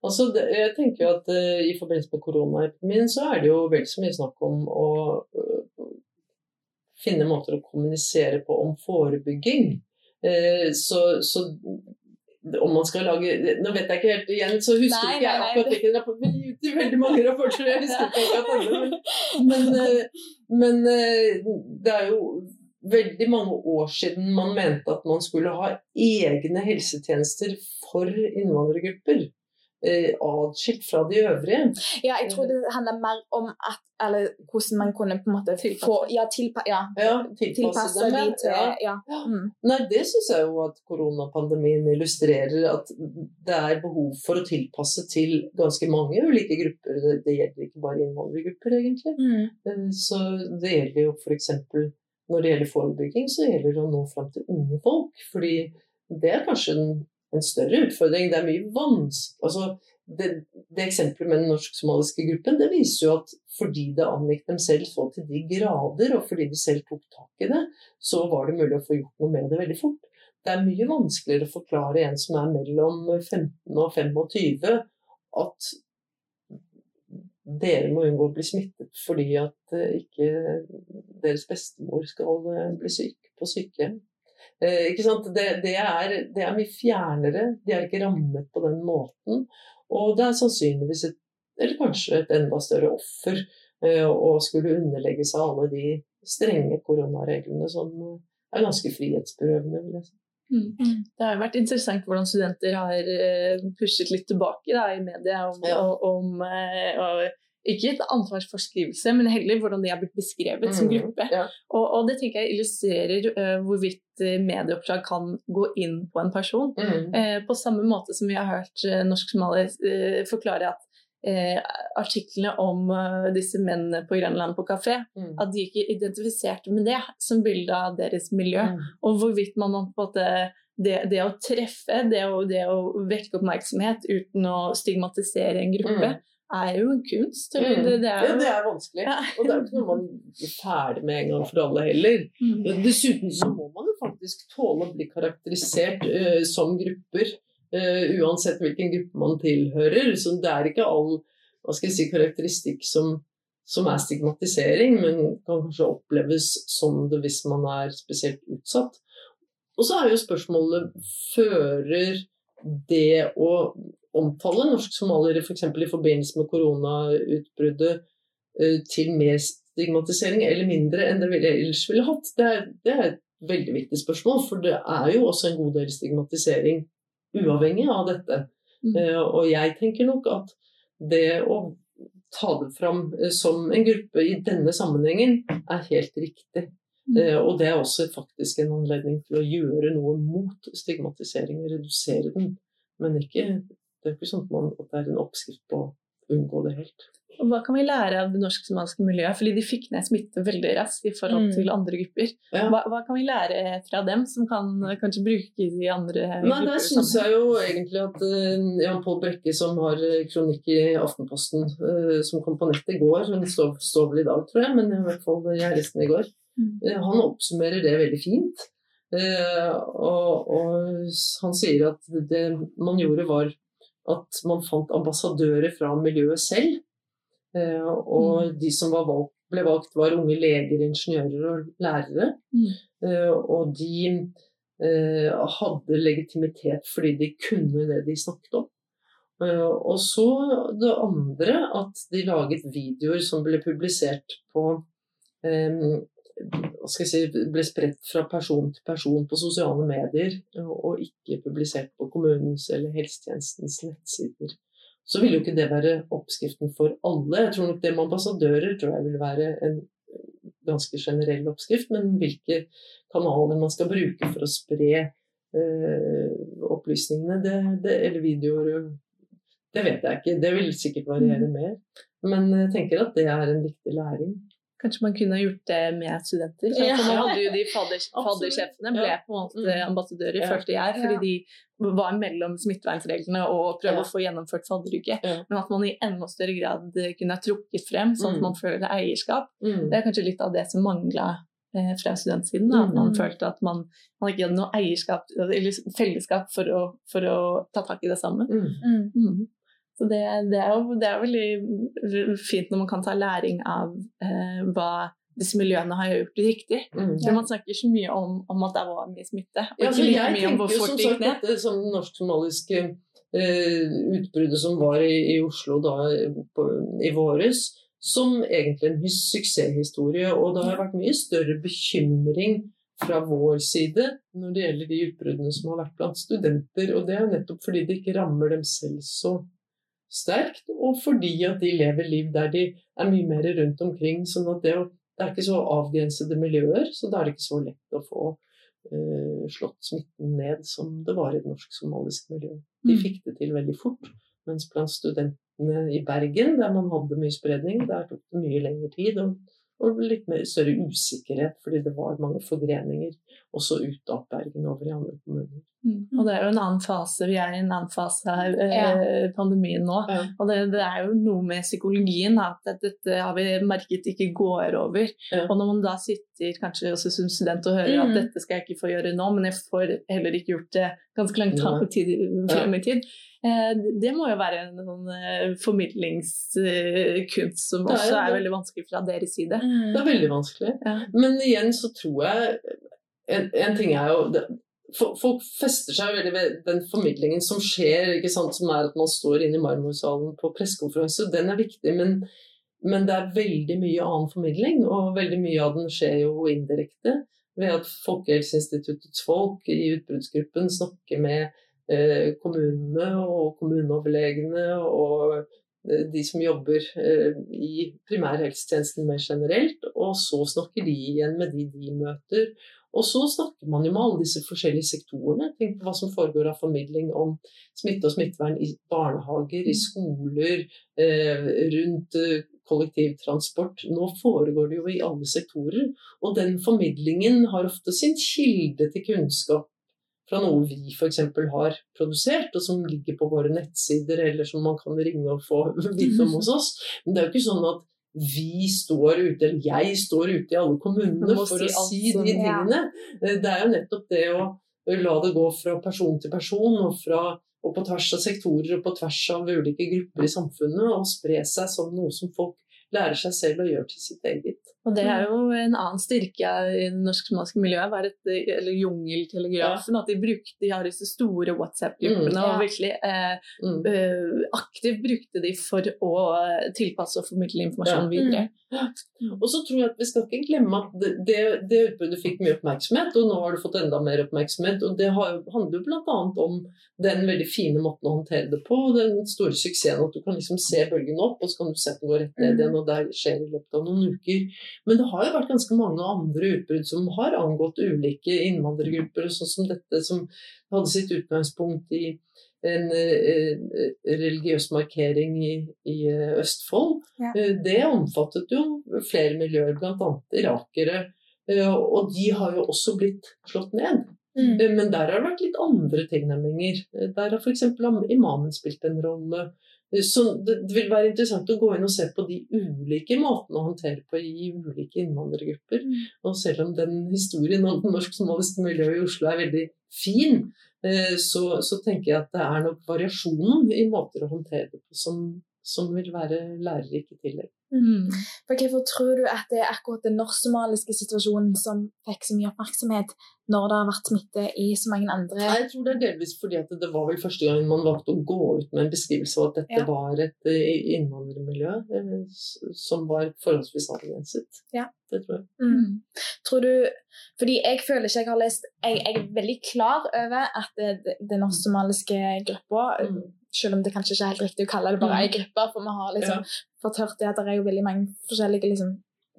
Altså, jeg tenker jo at uh, I forbindelse med koronaepidemien så er det jo vel så mye snakk om å uh, finne måter å kommunisere på om forebygging. Uh, så, så, om man skal lage Nå vet jeg ikke helt igjen, så husker nei, ikke jeg akkurat hvilken rapport Men det er veldig mange rapporter, jeg husker ikke akkurat alle. Men, men, men, det er jo veldig mange år siden man mente at man skulle ha egne helsetjenester for innvandrergrupper. Eh, atskilt fra de øvrige. Ja, jeg tror det handler mer om at, eller, hvordan man kunne på en måte få ja, tilpa, ja, ja, tilpasse, dem. De til, ja. Mm. Nei, det syns jeg jo at koronapandemien illustrerer. At det er behov for å tilpasse til ganske mange ulike grupper. Det, det gjelder ikke bare innvandrergrupper, egentlig. Mm. Eh, så det gjelder jo f.eks. når det gjelder forebygging, så gjelder det å nå fram til unge folk. Fordi det er kanskje den en større utfordring. Det er mye vanskelig altså, det, det, eksempelet med den norsk-somaliske gruppen det viser jo at fordi det angikk dem selv så til de grader, og fordi de selv tok tak i det, så var det mulig å få gjort noe med det veldig fort. Det er mye vanskeligere å forklare en som er mellom 15 og 25 at dere må unngå å bli smittet fordi at eh, ikke deres bestemor skal eh, bli syk på sykehjem. Eh, det, det, er, det, er, mye fjernere. De er ikke rammet på den måten. Og det er sannsynligvis et, eller kanskje et enda større offer eh, å skulle underlegge seg alle de strenge koronareglene som er ganske frihetsberøvende, vil jeg si. Mm. mm. Det har vært interessant hvordan studenter har eh, pushet litt tilbake da, i media om, ja. om, om ikke et ansvarsforskrivelse, men heller hvordan de har blitt beskrevet mm, som gruppe. Ja. Og, og, det tenker jeg illustrerer uh, hvorvidt medieoppdrag medieoppslag kan gå inn på en person. Mm. Uh, på samme måte som vi har hørt uh, norsk-somalier forklare at artiklene om disse mennene på Grønland på kafé, mm. at de ikke identifiserte med det som bilde av deres miljø. Mm. Og hvorvidt man på en måte det, det, å treffe, det å, det å, vekke oppmerksomhet uten å stigmatisere en gruppe, mm er jo en kunst. Mm. Det, det, er jo... ja, det er vanskelig. Ja. Og det er ikke noe man blir ferdig med en gang for alle heller. Mm. Dessuten så må man jo faktisk tåle å bli karakterisert uh, som grupper. Uh, uansett hvilken gruppe man tilhører. Så det er ikke all hva skal jeg si, karakteristikk som, som er stigmatisering, men kan kanskje oppleves som det hvis man er spesielt utsatt. Og så er jo spørsmålet fører det å omtale norsk-somaliere f.eks. For i forbindelse med koronautbruddet eh, til mer stigmatisering eller mindre enn det ville ellers ville hatt? Det er, det er, et veldig viktig spørsmål, for det er jo også en god del stigmatisering uavhengig av dette. Mm. Uh, og jeg tenker nok at det å ta det fram uh, som en gruppe i denne sammenhengen er helt riktig. Mm. Og det er også faktisk en anledning til å gjøre noe mot stigmatisering redusere den, men ikke det er ikke sånn at, man, at det er en oppskrift på å unngå det helt. Og hva kan vi lære av det norsk-somaliske miljøet? Fordi de fikk ned smitte veldig raskt i forhold mm. til andre grupper. Ja. Hva, hva, kan vi lære fra dem som kan kanskje bruke de andre Nei, grupper? Der syns jeg jo egentlig at uh, Jan Pål Brekke, som har eh, kronikk i Aftenposten, uh, som kom på nettet i går, hun står, står, vel i dag, tror jeg, men i hvert fall jeg leste den i går, uh, han oppsummerer det veldig fint. Og, og, han sier at det man gjorde, var at man fant ambassadører fra miljøet selv. Eh, og mm. de som valgt, ble valgt, var unge leger, ingeniører og lærere. Mm. Eh, og de eh, hadde legitimitet fordi de kunne det de snakket om. Og så det andre at de laget videoer som ble publisert på si, ble spredt fra person til person på sosiale medier, og ikke publisert på kommunens eller helsetjenestens nettsider. Så ville jo ikke det være oppskriften for alle. Jeg tror nok det med ambassadører tror jeg vil være en ganske generell oppskrift, men hvilke kanaler man skal bruke for å spre eh, opplysningene, det, det, eller videoer, det vet jeg ikke. Det vil sikkert variere mm. mer. Men jeg tenker at det er en viktig læring. Kanskje man kunne gjort det med studenter. Ja. For nå hadde jo de fadder, faddersjefene ble på en måte mm. ambassadører, ja. følte jeg, fordi de var mellom smittevernreglene og prøvde ja. å få gjennomført fadderuke. Men at man i enda større grad kunne ha trukket frem, sånn at mm. man føler eierskap. Mm. Det er kanskje litt av det som mangla eh, fra studentsiden. At man mm. følte at man, man, ikke hadde noe eierskap eller fellesskap for å, for å ta tak i det sammen. Mm. mm. Så det, det, er jo det er veldig fint når man kan ta læring av eh, hva disse miljøene har gjort riktig. Mm. For Man snakker så mye om, om, at det var mye smitte. Og ja, ikke like mye om hvor fort det gikk ned. Dette som norsk-somaliske eh, utbruddet som var i, i Oslo da, på, i våres, som egentlig en suksesshistorie. Og det har vært mye større bekymring fra vår side når det gjelder de utbruddene som har vært blant studenter. Og det er nettopp fordi det ikke rammer dem selv så sterkt, og fordi at de lever liv der de er mye mer rundt omkring. sånn at det, det er ikke så avgrensede miljøer, så da er det ikke så lett å få uh, slått smitten ned som det var i det norsk-somaliske miljøet. De mm. fikk det til veldig fort, mens blant studentene i Bergen, der man hadde mye spredning, der tok det mye lengre tid. og og litt mer større usikkerhet, fordi det var mange forgreninger også ut av Bergen over i andre kommuner. Mm. Og det er jo en annen fase, vi er i en annen fase av eh, ja. pandemien nå. Ja. Og det, det, er jo noe med psykologien at dette har vi merket ikke går over. Ja. Og når man da sitter kanskje også som student og hører mm. at dette skal jeg ikke få gjøre nå, men jeg får heller ikke gjort det ganske langt frem i tid, Eh, det må jo være en sånn eh, formidlingskunst som også er, veldig vanskelig fra deres side. Mm. Det er veldig vanskelig. Men igjen så tror jeg En, en ting er jo det, Folk fester seg veldig ved den formidlingen som skjer, som er at man står inne i marmorsalen på pressekonferanse. Den er viktig, men, men, det er veldig mye annen formidling, og veldig mye av den skjer jo indirekte. Ved at Folkehelseinstituttets folk i utbruddsgruppen snakker med Eh, kommunene og kommuneoverlegene og eh, de som jobber eh, i primærhelsetjenesten mer generelt. Og så snakker de igjen med de de møter. Og så snakker man jo med alle disse forskjellige sektorene. Tenk på hva som foregår av formidling om smitte og smittevern i barnehager, i skoler, rundt kollektivtransport. Nå foregår det jo i alle sektorer. Og den formidlingen har ofte sin kilde til kunnskap fra noe vi f.eks. har produsert, og som ligger på våre nettsider, eller som man kan ringe og få vite om hos oss. Men det er jo ikke sånn at vi står ute, eller jeg står ute i alle kommunene for å si de tingene. Det er jo nettopp det å la det gå fra person til person, og, fra, og på tvers av sektorer og på tvers av ulike grupper i samfunnet, og spre seg som noe som folk lærer seg selv å gjøre til sitt eget. Og det er jo en annen styrke i det norsk-somaliske miljøet, var et, eller jungeltelegrafen. Ja. At de, brukte, de har disse store WhatsApp-gruppene, mm, ja. og virkelig eh, mm. uh, aktivt brukte de for å tilpasse og formidle informasjon ja. videre. Mm. Og så tror jeg at vi skal ikke glemme at det, det, det utbruddet fikk mye oppmerksomhet, og nå har det fått enda mer oppmerksomhet. Og det har, handler jo bl.a. om den veldig fine måten å håndtere det på, den store suksessen at du kan liksom se bølgen opp, og så kan du se den gå rett ned mm. igjen, og der skjer i løpet av noen uker. Men det har jo vært ganske mange andre utbrudd som har angått ulike innvandrergrupper, sånn som dette som hadde sitt utgangspunkt i en eh, religiøs markering i, i eh, Østfold. Ja. Eh, det omfattet jo flere miljøer, bl.a. irakere. Og de har jo også blitt slått ned. Mm. Men der har det vært litt andre tilnærminger. Der har f.eks. imamen spilt en rolle. Så det vil være interessant å gå inn og se på de ulike måtene å håndtere på i ulike innvandrergrupper. Mm. Og selv om den historien om det norsk-somaliske miljøet i Oslo er veldig fin, eh, så, så, tenker jeg at det er nok variasjonen i måter å håndtere det på som, som vil være lærerik i tillegg. Mm. For Hvorfor tror du at det er akkurat den norsk-somaliske situasjonen som fikk så mye oppmerksomhet når det har vært smitte i så mange andre Jeg tror det er delvis fordi at det var vel første gang man valgte å gå ut med en beskrivelse av at dette ja. var et eh, innvandrermiljø eh, som var forholdsvis avgrenset. Ja. Det tror jeg. Mm. Tror du Fordi jeg føler ikke jeg har lest Jeg, jeg er veldig klar over at det, det norsk-somaliske gruppa mm. Selv om det kanskje ikke er helt riktig å kalle det bare ei mm. gruppe, for vi har liksom ja fått hørt det at det er jo veldig mange forskjellige liksom,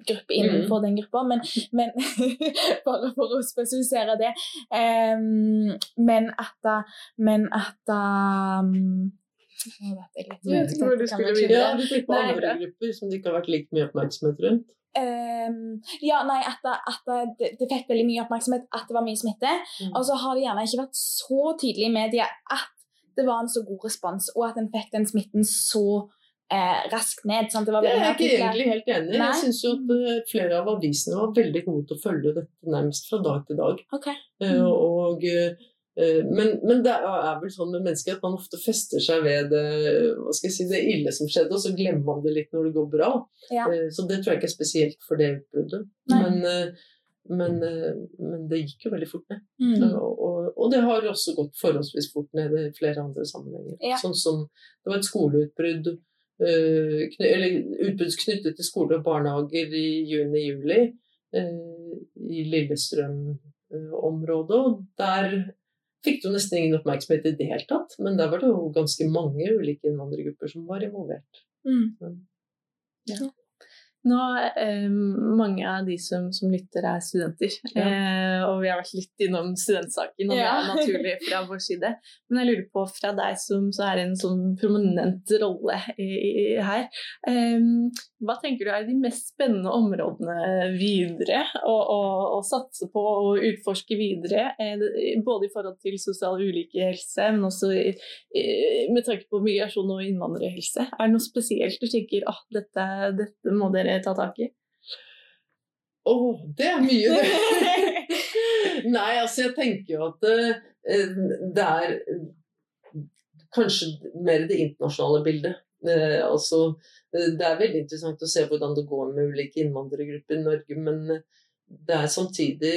grupper innenfor mm. den gruppa, men, men bare for å spesifisere det. Um, men at Men at um, jeg vet jeg tror du skulle videre. Du tenker på andre grupper som det ikke har vært like mye oppmerksomhet rundt? Um, ja, nei, at, at det, det, fikk veldig mye oppmerksomhet at det var mye smitte. Mm. Og så har det gjerne ikke vært så tydelig i media at det var en så god respons, og at en fikk den smitten så eh, raskt ned. Sant? Det, det er jeg ikke egentlig helt enig i. Jeg syns jo at uh, flere av avisene var veldig gode til å følge dette nærmest fra dag til dag. Okay. Eh, mm. Og, uh, men, men, det er vel sånn med mennesker at man ofte fester seg ved det, si, det ille som skjedde, og så glemmer man det litt når det går bra. Ja. så det tror jeg ikke er spesielt for det utbruddet. Men, men, men, det gikk jo veldig fort ned. Mm. Og, og, det har også gått forholdsvis fort ned i flere andre sammenhenger. Ja. Sånn som det var et skoleutbrudd utbud knyttet til skole og barnehager i juni-juli uh, i Lillestrøm-området. og der fikk det nesten ingen oppmerksomhet i det hele tatt, men der var det jo ganske mange ulike innvandrergrupper som var involvert. Mm. Ja. Nå, eh, Mange av de som, som lytter, er studenter. Ja. Eh, og vi har vært litt innom studentsaken, og ja. det er naturlig fra vår side. Men jeg lurer på, fra deg som så er en sånn prominent rolle i, i, her, eh, hva tenker du er de mest spennende områdene videre å, satse på og utforske videre? Eh, både i forhold til sosial ulik helse, men også i, med tanke på migrasjon og innvandrerhelse. Er det noe spesielt du tenker at ah, dette, dette må dere ta tak i? Å, oh, det er mye, det! Nei, altså jeg tenker jo at det, eh, det er kanskje mer det internasjonale bildet. Eh, altså, eh, det er veldig interessant å se hvordan det går med ulike innvandrergrupper i Norge, men det er samtidig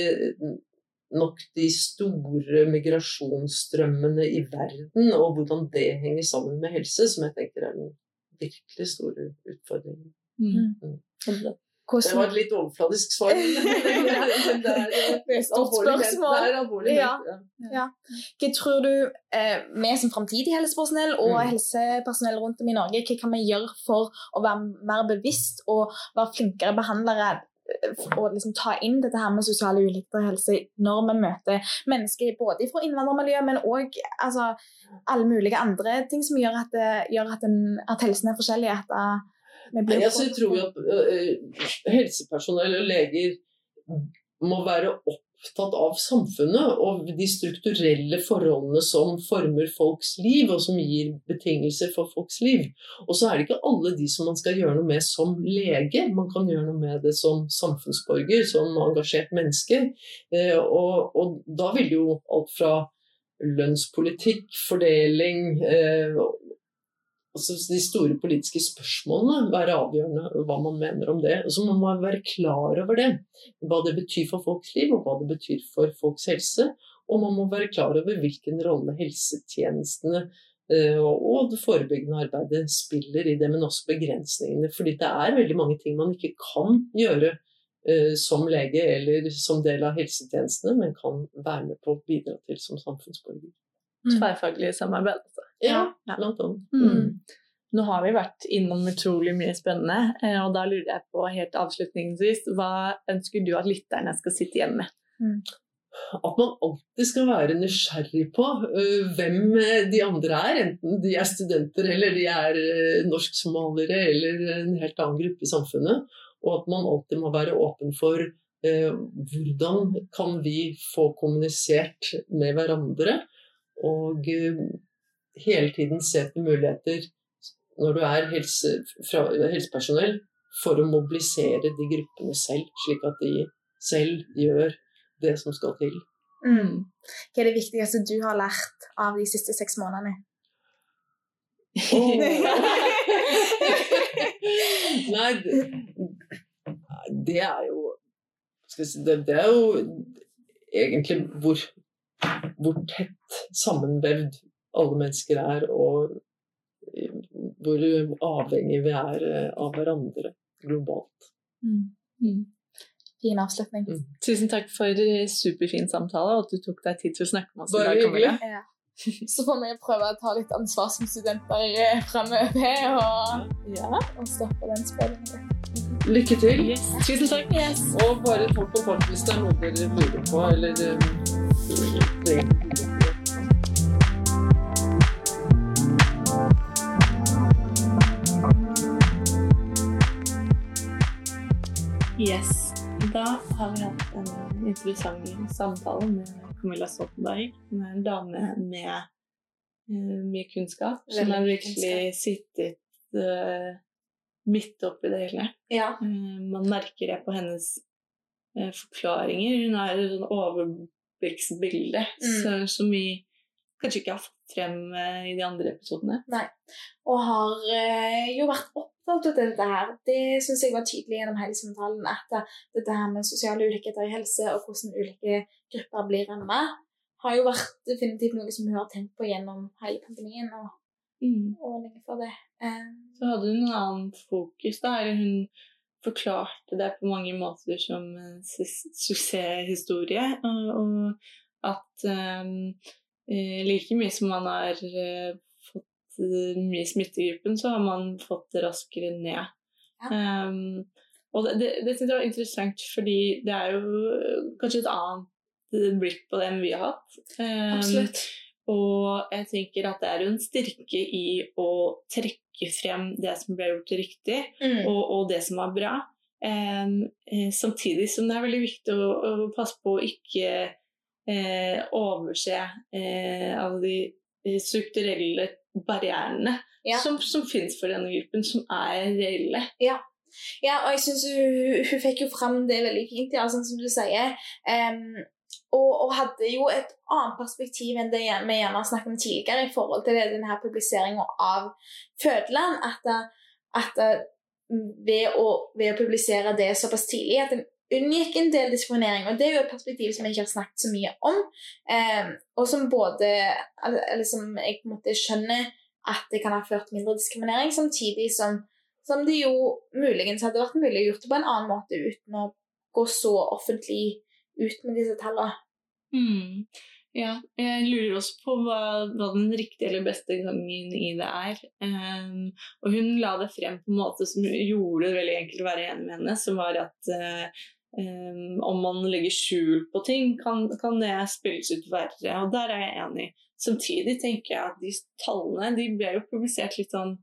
nok de store migrasjonsstrømmene i verden, og hvordan det henger sammen med helse, som jeg tenker er den virkelig store utfordringen. Mm. Hvordan... Det var et litt overfladisk svar. Det er, et stort spørsmål. Det er alvorlig ja. ja. Hva tror du eh, vi som framtidig helsepersonell og mm. helsepersonell rundt om i Norge, hva kan vi gjøre for å være mer bevisst og være flinkere behandlere eh, og liksom ta inn dette her med sosiale ulikheter i helse når vi møter mennesker både fra innvandrermiljø, men òg altså, alle mulige andre ting som gjør at, gjør at, den, at helsen er forskjellig. At, Nei, altså, jeg tror at helsepersonell og leger må være opptatt av samfunnet og de strukturelle forholdene som former folks liv, og som gir betingelser for folks liv. Og så er det ikke alle de som man skal gjøre noe med som lege. Man kan gjøre noe med det som samfunnsborger, som engasjert menneske. Og, og, da vil jo alt fra lønnspolitikk, fordeling altså de store politiske spørsmålene være avgjørende hva man mener om det. Og så må man være klar over det. Hva det betyr for folks liv, og hva det betyr for folks helse. Og man må være klar over hvilken rolle helsetjenestene eh, og det forebyggende arbeidet spiller i det, men også begrensningene. Fordi det er veldig mange ting man ikke kan gjøre eh, som lege eller som del av helsetjenestene, men kan være med på å bidra til som samfunnsborger. Tverrfaglig samarbeid. Altså. Ja, blant annet. Mm. mm. Nå har vi vært innom utrolig mye spennende, eh, og da lurer jeg på helt avslutningsvis, hva ønsker du at lytterne skal sitte igjen med? Mm. At man alltid skal være nysgjerrig på uh, hvem de andre er, enten de er studenter eller de er uh, norsk-somaliere eller en helt annen gruppe i samfunnet. Og at man alltid må være åpen for uh, hvordan kan vi få kommunisert med hverandre. Og hele tiden se etter muligheter når du er helse, fra, helsepersonell, for å mobilisere de gruppene selv, slik at de selv gjør det som skal til. Mm. Hva er det viktigste du har lært av de siste seks månedene? Oh. Nei, det, det, er jo det, det, er jo egentlig hvor, hvor tett sammenvevd alle mennesker er, og hvor avhengig vi er eh, av hverandre globalt. Mm. Mm. Fin avslutning. Mm. Tusen takk for superfin samtale, og at du tok deg tid til å snakke med oss. Bare hyggelig. Ja. Så får vi prøve å ta litt ansvar som studenter eh, fremover og, ja. og stoppe den spillingen. Lykke til. Yes. Tusen takk. Yes. Og bare folk på folk hvis det er noe dere lurer på, eller um, Yes. Da har vi hatt en interessant samtale med Camilla Stoltenberg. Hun er en dame med uh, mye kunnskap, som har virkelig sittet uh, midt oppi det hele. Ja. Uh, man merker det på hennes forklaringer. Hun har et sånn overblikksbilde mm. som vi kanskje ikke har frem i de andre episodene. Nei. Og har jo vært opptatt av dette her. Det syns jeg var tydelig gjennom hele samtalen. At dette her med sosiale ulikheter i helse og hvordan ulike grupper blir rammet, har jo vært definitivt noe som hun har tenkt på gjennom hele pandemien. Og mm. ordninger for det. Um, så hadde hun en annen fokus da, eller hun forklarte det på mange måter som en suksesshistorie. Og, og at um, like mye som man har uh, fått uh, mye smitte i gruppen, så har man fått det raskere ned. Ja. Um, og det, det, det synes jeg var interessant, fordi det er jo kanskje et annet blikk på det enn vi har hatt. Um, Absolutt. Og jeg tenker at det er jo en styrke i å trekke frem det som ble gjort riktig, mm. og, og, det som var bra. Um, samtidig som det er veldig viktig å, å passe på å ikke eh, overse eh, alle de strukturelle barrierene ja. som, som finnes for denne gruppen, som er reelle. Ja. ja og jeg syns hun, hun, fikk jo fram det veldig fint, ja, sånn som du sier. Um, og, og, hadde jo et annet perspektiv enn det vi gjerne har snakket om tidligere i forhold til denne publiseringa av Fødeland. At, at ved, å, ved, å, publisere det såpass tidlig at en unngikk en del diskriminering. Og det er jo et perspektiv som jeg ikke har snakket så mye om. Eh, og som både Eller som jeg på en måte skjønner at det kan ha ført mindre diskriminering, samtidig som, som det jo muligens hadde vært mulig å gjøre det på en annen måte uten å gå så offentlig ut med disse tallene. Mm. Ja, jeg lurer også på hva, hva, den riktige eller beste gangen i det er. Um, og hun la det frem på en måte som gjorde det veldig enkelt å være enig med henne, som var at um, om man legger skjul på ting, kan, kan, det spilles ut verre. Og der er jeg enig. Samtidig tenker jeg at de tallene de ble jo publisert litt sånn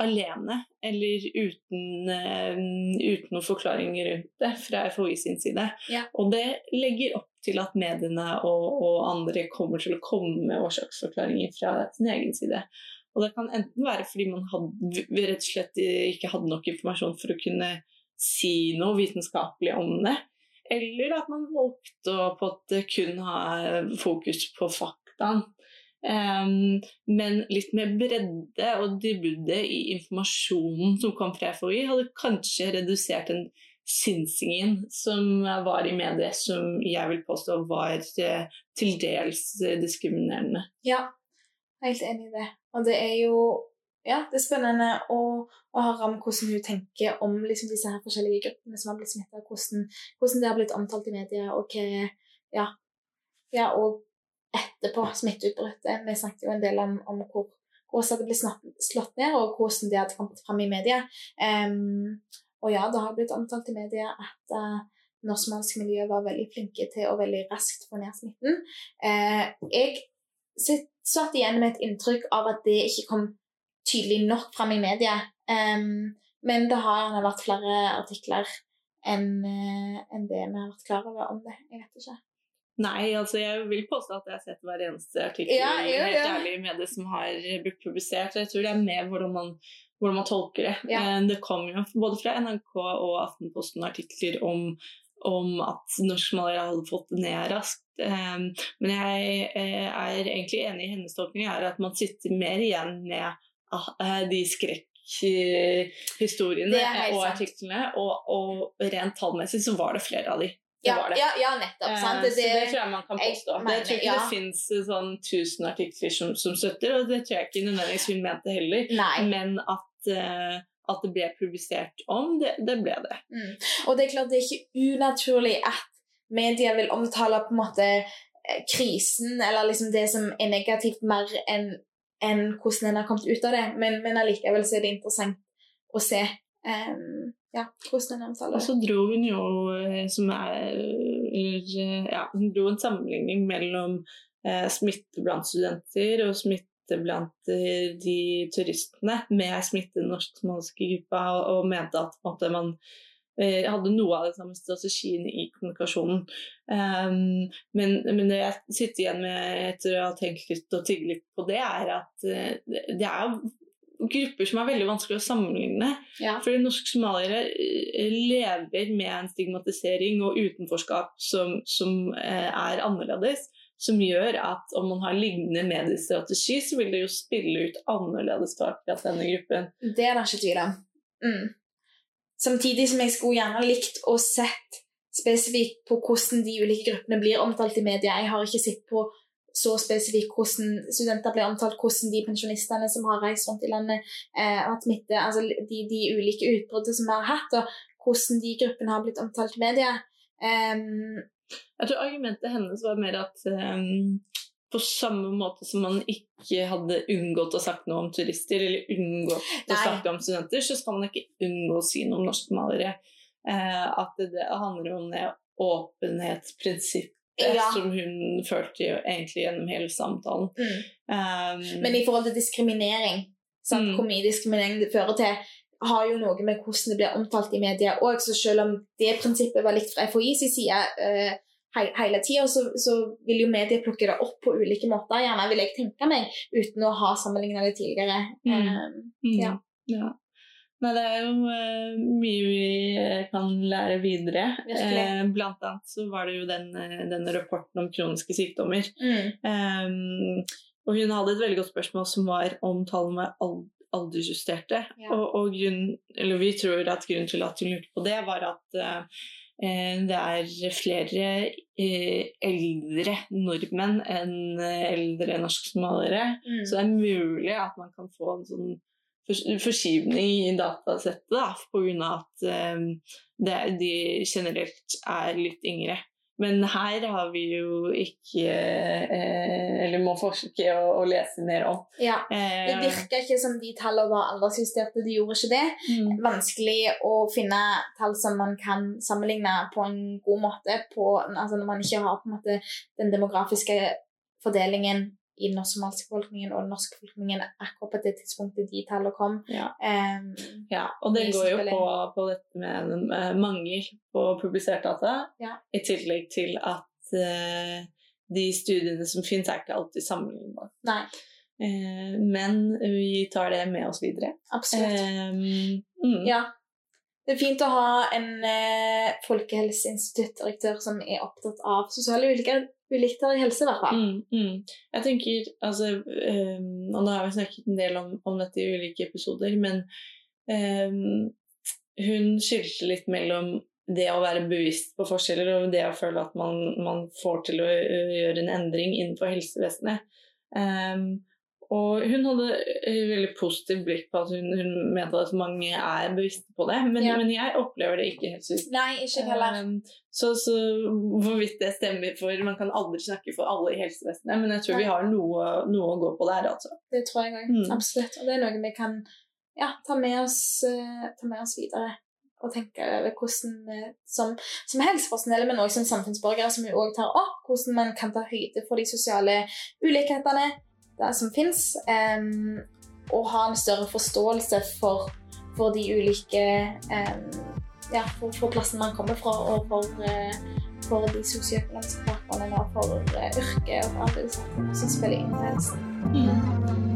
alene, eller uten, uh, uten noen forklaringer rundt det fra FHI sin side. Ja. Og det legger opp til at mediene og, og, andre kommer til å komme med årsaksforklaringer fra sin egen side. Og det kan enten være fordi man hadde, rett og slett ikke hadde nok informasjon for å kunne si noe vitenskapelig om det, eller at man valgte å på at det kun ha fokus på faktaen. Um, men litt mer bredde og dybde i informasjonen som kom fra FHI, hadde kanskje redusert den synsingen som var i medier, som jeg vil påstå var eh, til dels diskriminerende. Ja, jeg er helt enig i det. Og det er jo ja, det er spennende å, å høre om hvordan hun tenker om liksom, disse her forskjellige gruppene som har blitt smitta, hvordan, hvordan, det har blitt omtalt i media, og hva ja, ja, og etterpå smitteutbruddet. Vi snakket jo en del om, om hvor hvordan det ble slått ned, og hvordan det hadde kommet fram i media. Um, og ja, det har blitt omtalt i media at uh, norsk miljø var veldig flinke til å veldig raskt få ned smitten. Uh, jeg satt igjen med et inntrykk av at det ikke kom tydelig nok fram i media. Um, men det har vært flere artikler enn uh, en det vi har vært klar over om det. Jeg vet ikke. Nei, altså jeg vil påstå at jeg har sett hver eneste artikkel ja, ja, ja. helt ærlig med det som har blitt publisert. Jeg tror det er mer hvordan man hvordan man tolker det. Ja. Eh, det kom jo både fra NRK og Aftenposten artikler om, om at norskmalere hadde fått det ned raskt. Eh, men jeg eh, er egentlig enig i hennes tolkning, er at man sitter mer igjen med ah, de skrekk historiene og artiklene, og, og, rent tallmessig så var det flere av de. Ja, ja, ja, nettopp. Sant? Det, så det tror jeg man kan påstå. Jeg, mener, jeg tror ikke ja. det fins sånn 1000 artikler som, som, støtter, og det tror jeg ikke nødvendigvis hun mente heller. Nei. Men at uh, at det ble publisert om, det, det ble det. Mm. Og det er klart det er ikke unaturlig at media vil omtale på en måte eh, krisen eller liksom det som er negativt, mer enn en hvordan en har kommet ut av det. Men, men allikevel så er det interessant å se um, ja. Og så dro hun jo eh, som er, ja, hun dro en sammenligning mellom eh, smitte blant studenter og smitte blant de turistene med smitte i den norsk-somaliske gruppa, og, mente at måte, man eh, hadde noe av den samme strategien i kommunikasjonen. Um, men, men, det jeg sitter igjen med etter å ha tenkt litt og tygge litt på det, er at det er grupper som er veldig vanskelig å sammenligne. Ja. For norske somaliere eh, lever med en stigmatisering og utenforskap som, som uh, er annerledes som gjør at om man har lignende mediestrategi, så vil det jo spille ut annerledes for akkurat denne gruppen. Det er det ikke tvil om. Mm. Samtidig som jeg skulle gjerne likt å sett spesifikt på hvordan de ulike gruppene blir omtalt i media. Jeg har ikke sett på så spesifikt hvordan studenter blir omtalt, hvordan de pensjonistene som har reist rundt i landet, eh, hatt smitte, altså de, de ulike utbruddene som vi har hatt, og hvordan de gruppene har blitt omtalt i media. Um, jeg tror argumentet hennes var mer at um, på samme måte som man ikke hadde unngått å sagt noe om turister, eller unngått Nei. å snakke om studenter, så skal man ikke unngå å si noe om norskmalere. Uh, at det, det, handler om det åpenhetsprinsippet ja. som hun følte egentlig gjennom hele samtalen. Mm. Um, Men i forhold til diskriminering, mm. hvor mye diskriminering det fører til, har jo noe med hvordan det blir omtalt i media òg. Så selv om det prinsippet var likt fra FHI sin side uh, he hele tida, så, så, vil jo media plukke det opp på ulike måter, gjerne vil jeg tenke meg, uten å ha sammenligna det tidligere. Mm. Um, ja. ja. Nei, det er jo uh, mye vi eh, kan lære videre. Uh, blant annet så var det jo den, denne rapporten om kroniske sykdommer. Mm. Um, og hun hadde et veldig godt spørsmål som var om tallene var aldersjusterte. Ja. Og, og grunn, vi tror at grunnen til at hun lurte på det, var at uh, det er flere eldre nordmenn enn eldre norskmalere. Mm. Så det er mulig at man kan få en sånn forskyvning i datasettet pga. at det, de generelt er litt yngre. Men her har vi jo ikke eh, Eller må forske og, og, lese mer om. Ja, Det virka ikke som de tallene var aldersjusterte, de gjorde ikke det. Mm. Vanskelig å finne tall som man kan sammenligne på en god måte på, altså når man ikke har måte den demografiske fordelingen i den somaliske befolkningen og den norske befolkningen akkurat på det tidspunktet de tallene kom. Ja, um, ja og det går jo på, på, dette med uh, mangel på publisert data, ja. i tillegg til at uh, de studiene som finnes, er ikke alltid sammenlignbare. Nei. Uh, men vi tar det med oss videre. Absolutt. Mm. Ja. Det er fint å ha en eh, folkehelseinstituttdirektør som er opptatt av sosiale ulikheter i helse, i hvert fall. Mm, mm. Jeg tenker, altså um, Og nå har vi snakket en del om, om dette i ulike episoder, men um, hun skilte litt mellom det å være bevisst på forskjeller og det å føle at man, man får til å gjøre en endring innenfor helsevesenet. Um, og hun hadde et veldig positivt blikk på at hun, hun, mente at mange er bevisste på det, men, ja. men jeg opplever det ikke helt sånn. Nei, ikke heller. Um, så, så, hvorvidt det stemmer for Man kan aldri snakke for alle i helsevesenet, men jeg tror Nei. vi har noe, noe, å gå på der, altså. Det tror jeg òg. Mm. Absolutt. Og det er noe vi kan ja, ta, med oss, uh, ta med oss videre og tenke over hvordan vi som, som helsepersonell, men også som samfunnsborgere, som vi også tar opp, hvordan man kan ta høyde for de sosiale ulikhetene som fins, um, og ha en større forståelse for, for de ulike um, ja, for, for, plassen man kommer fra, og for, uh, for de sosioøkonomiske bakgrunnene, og for uh, yrket og alt det som spiller inn i helsen. Mm.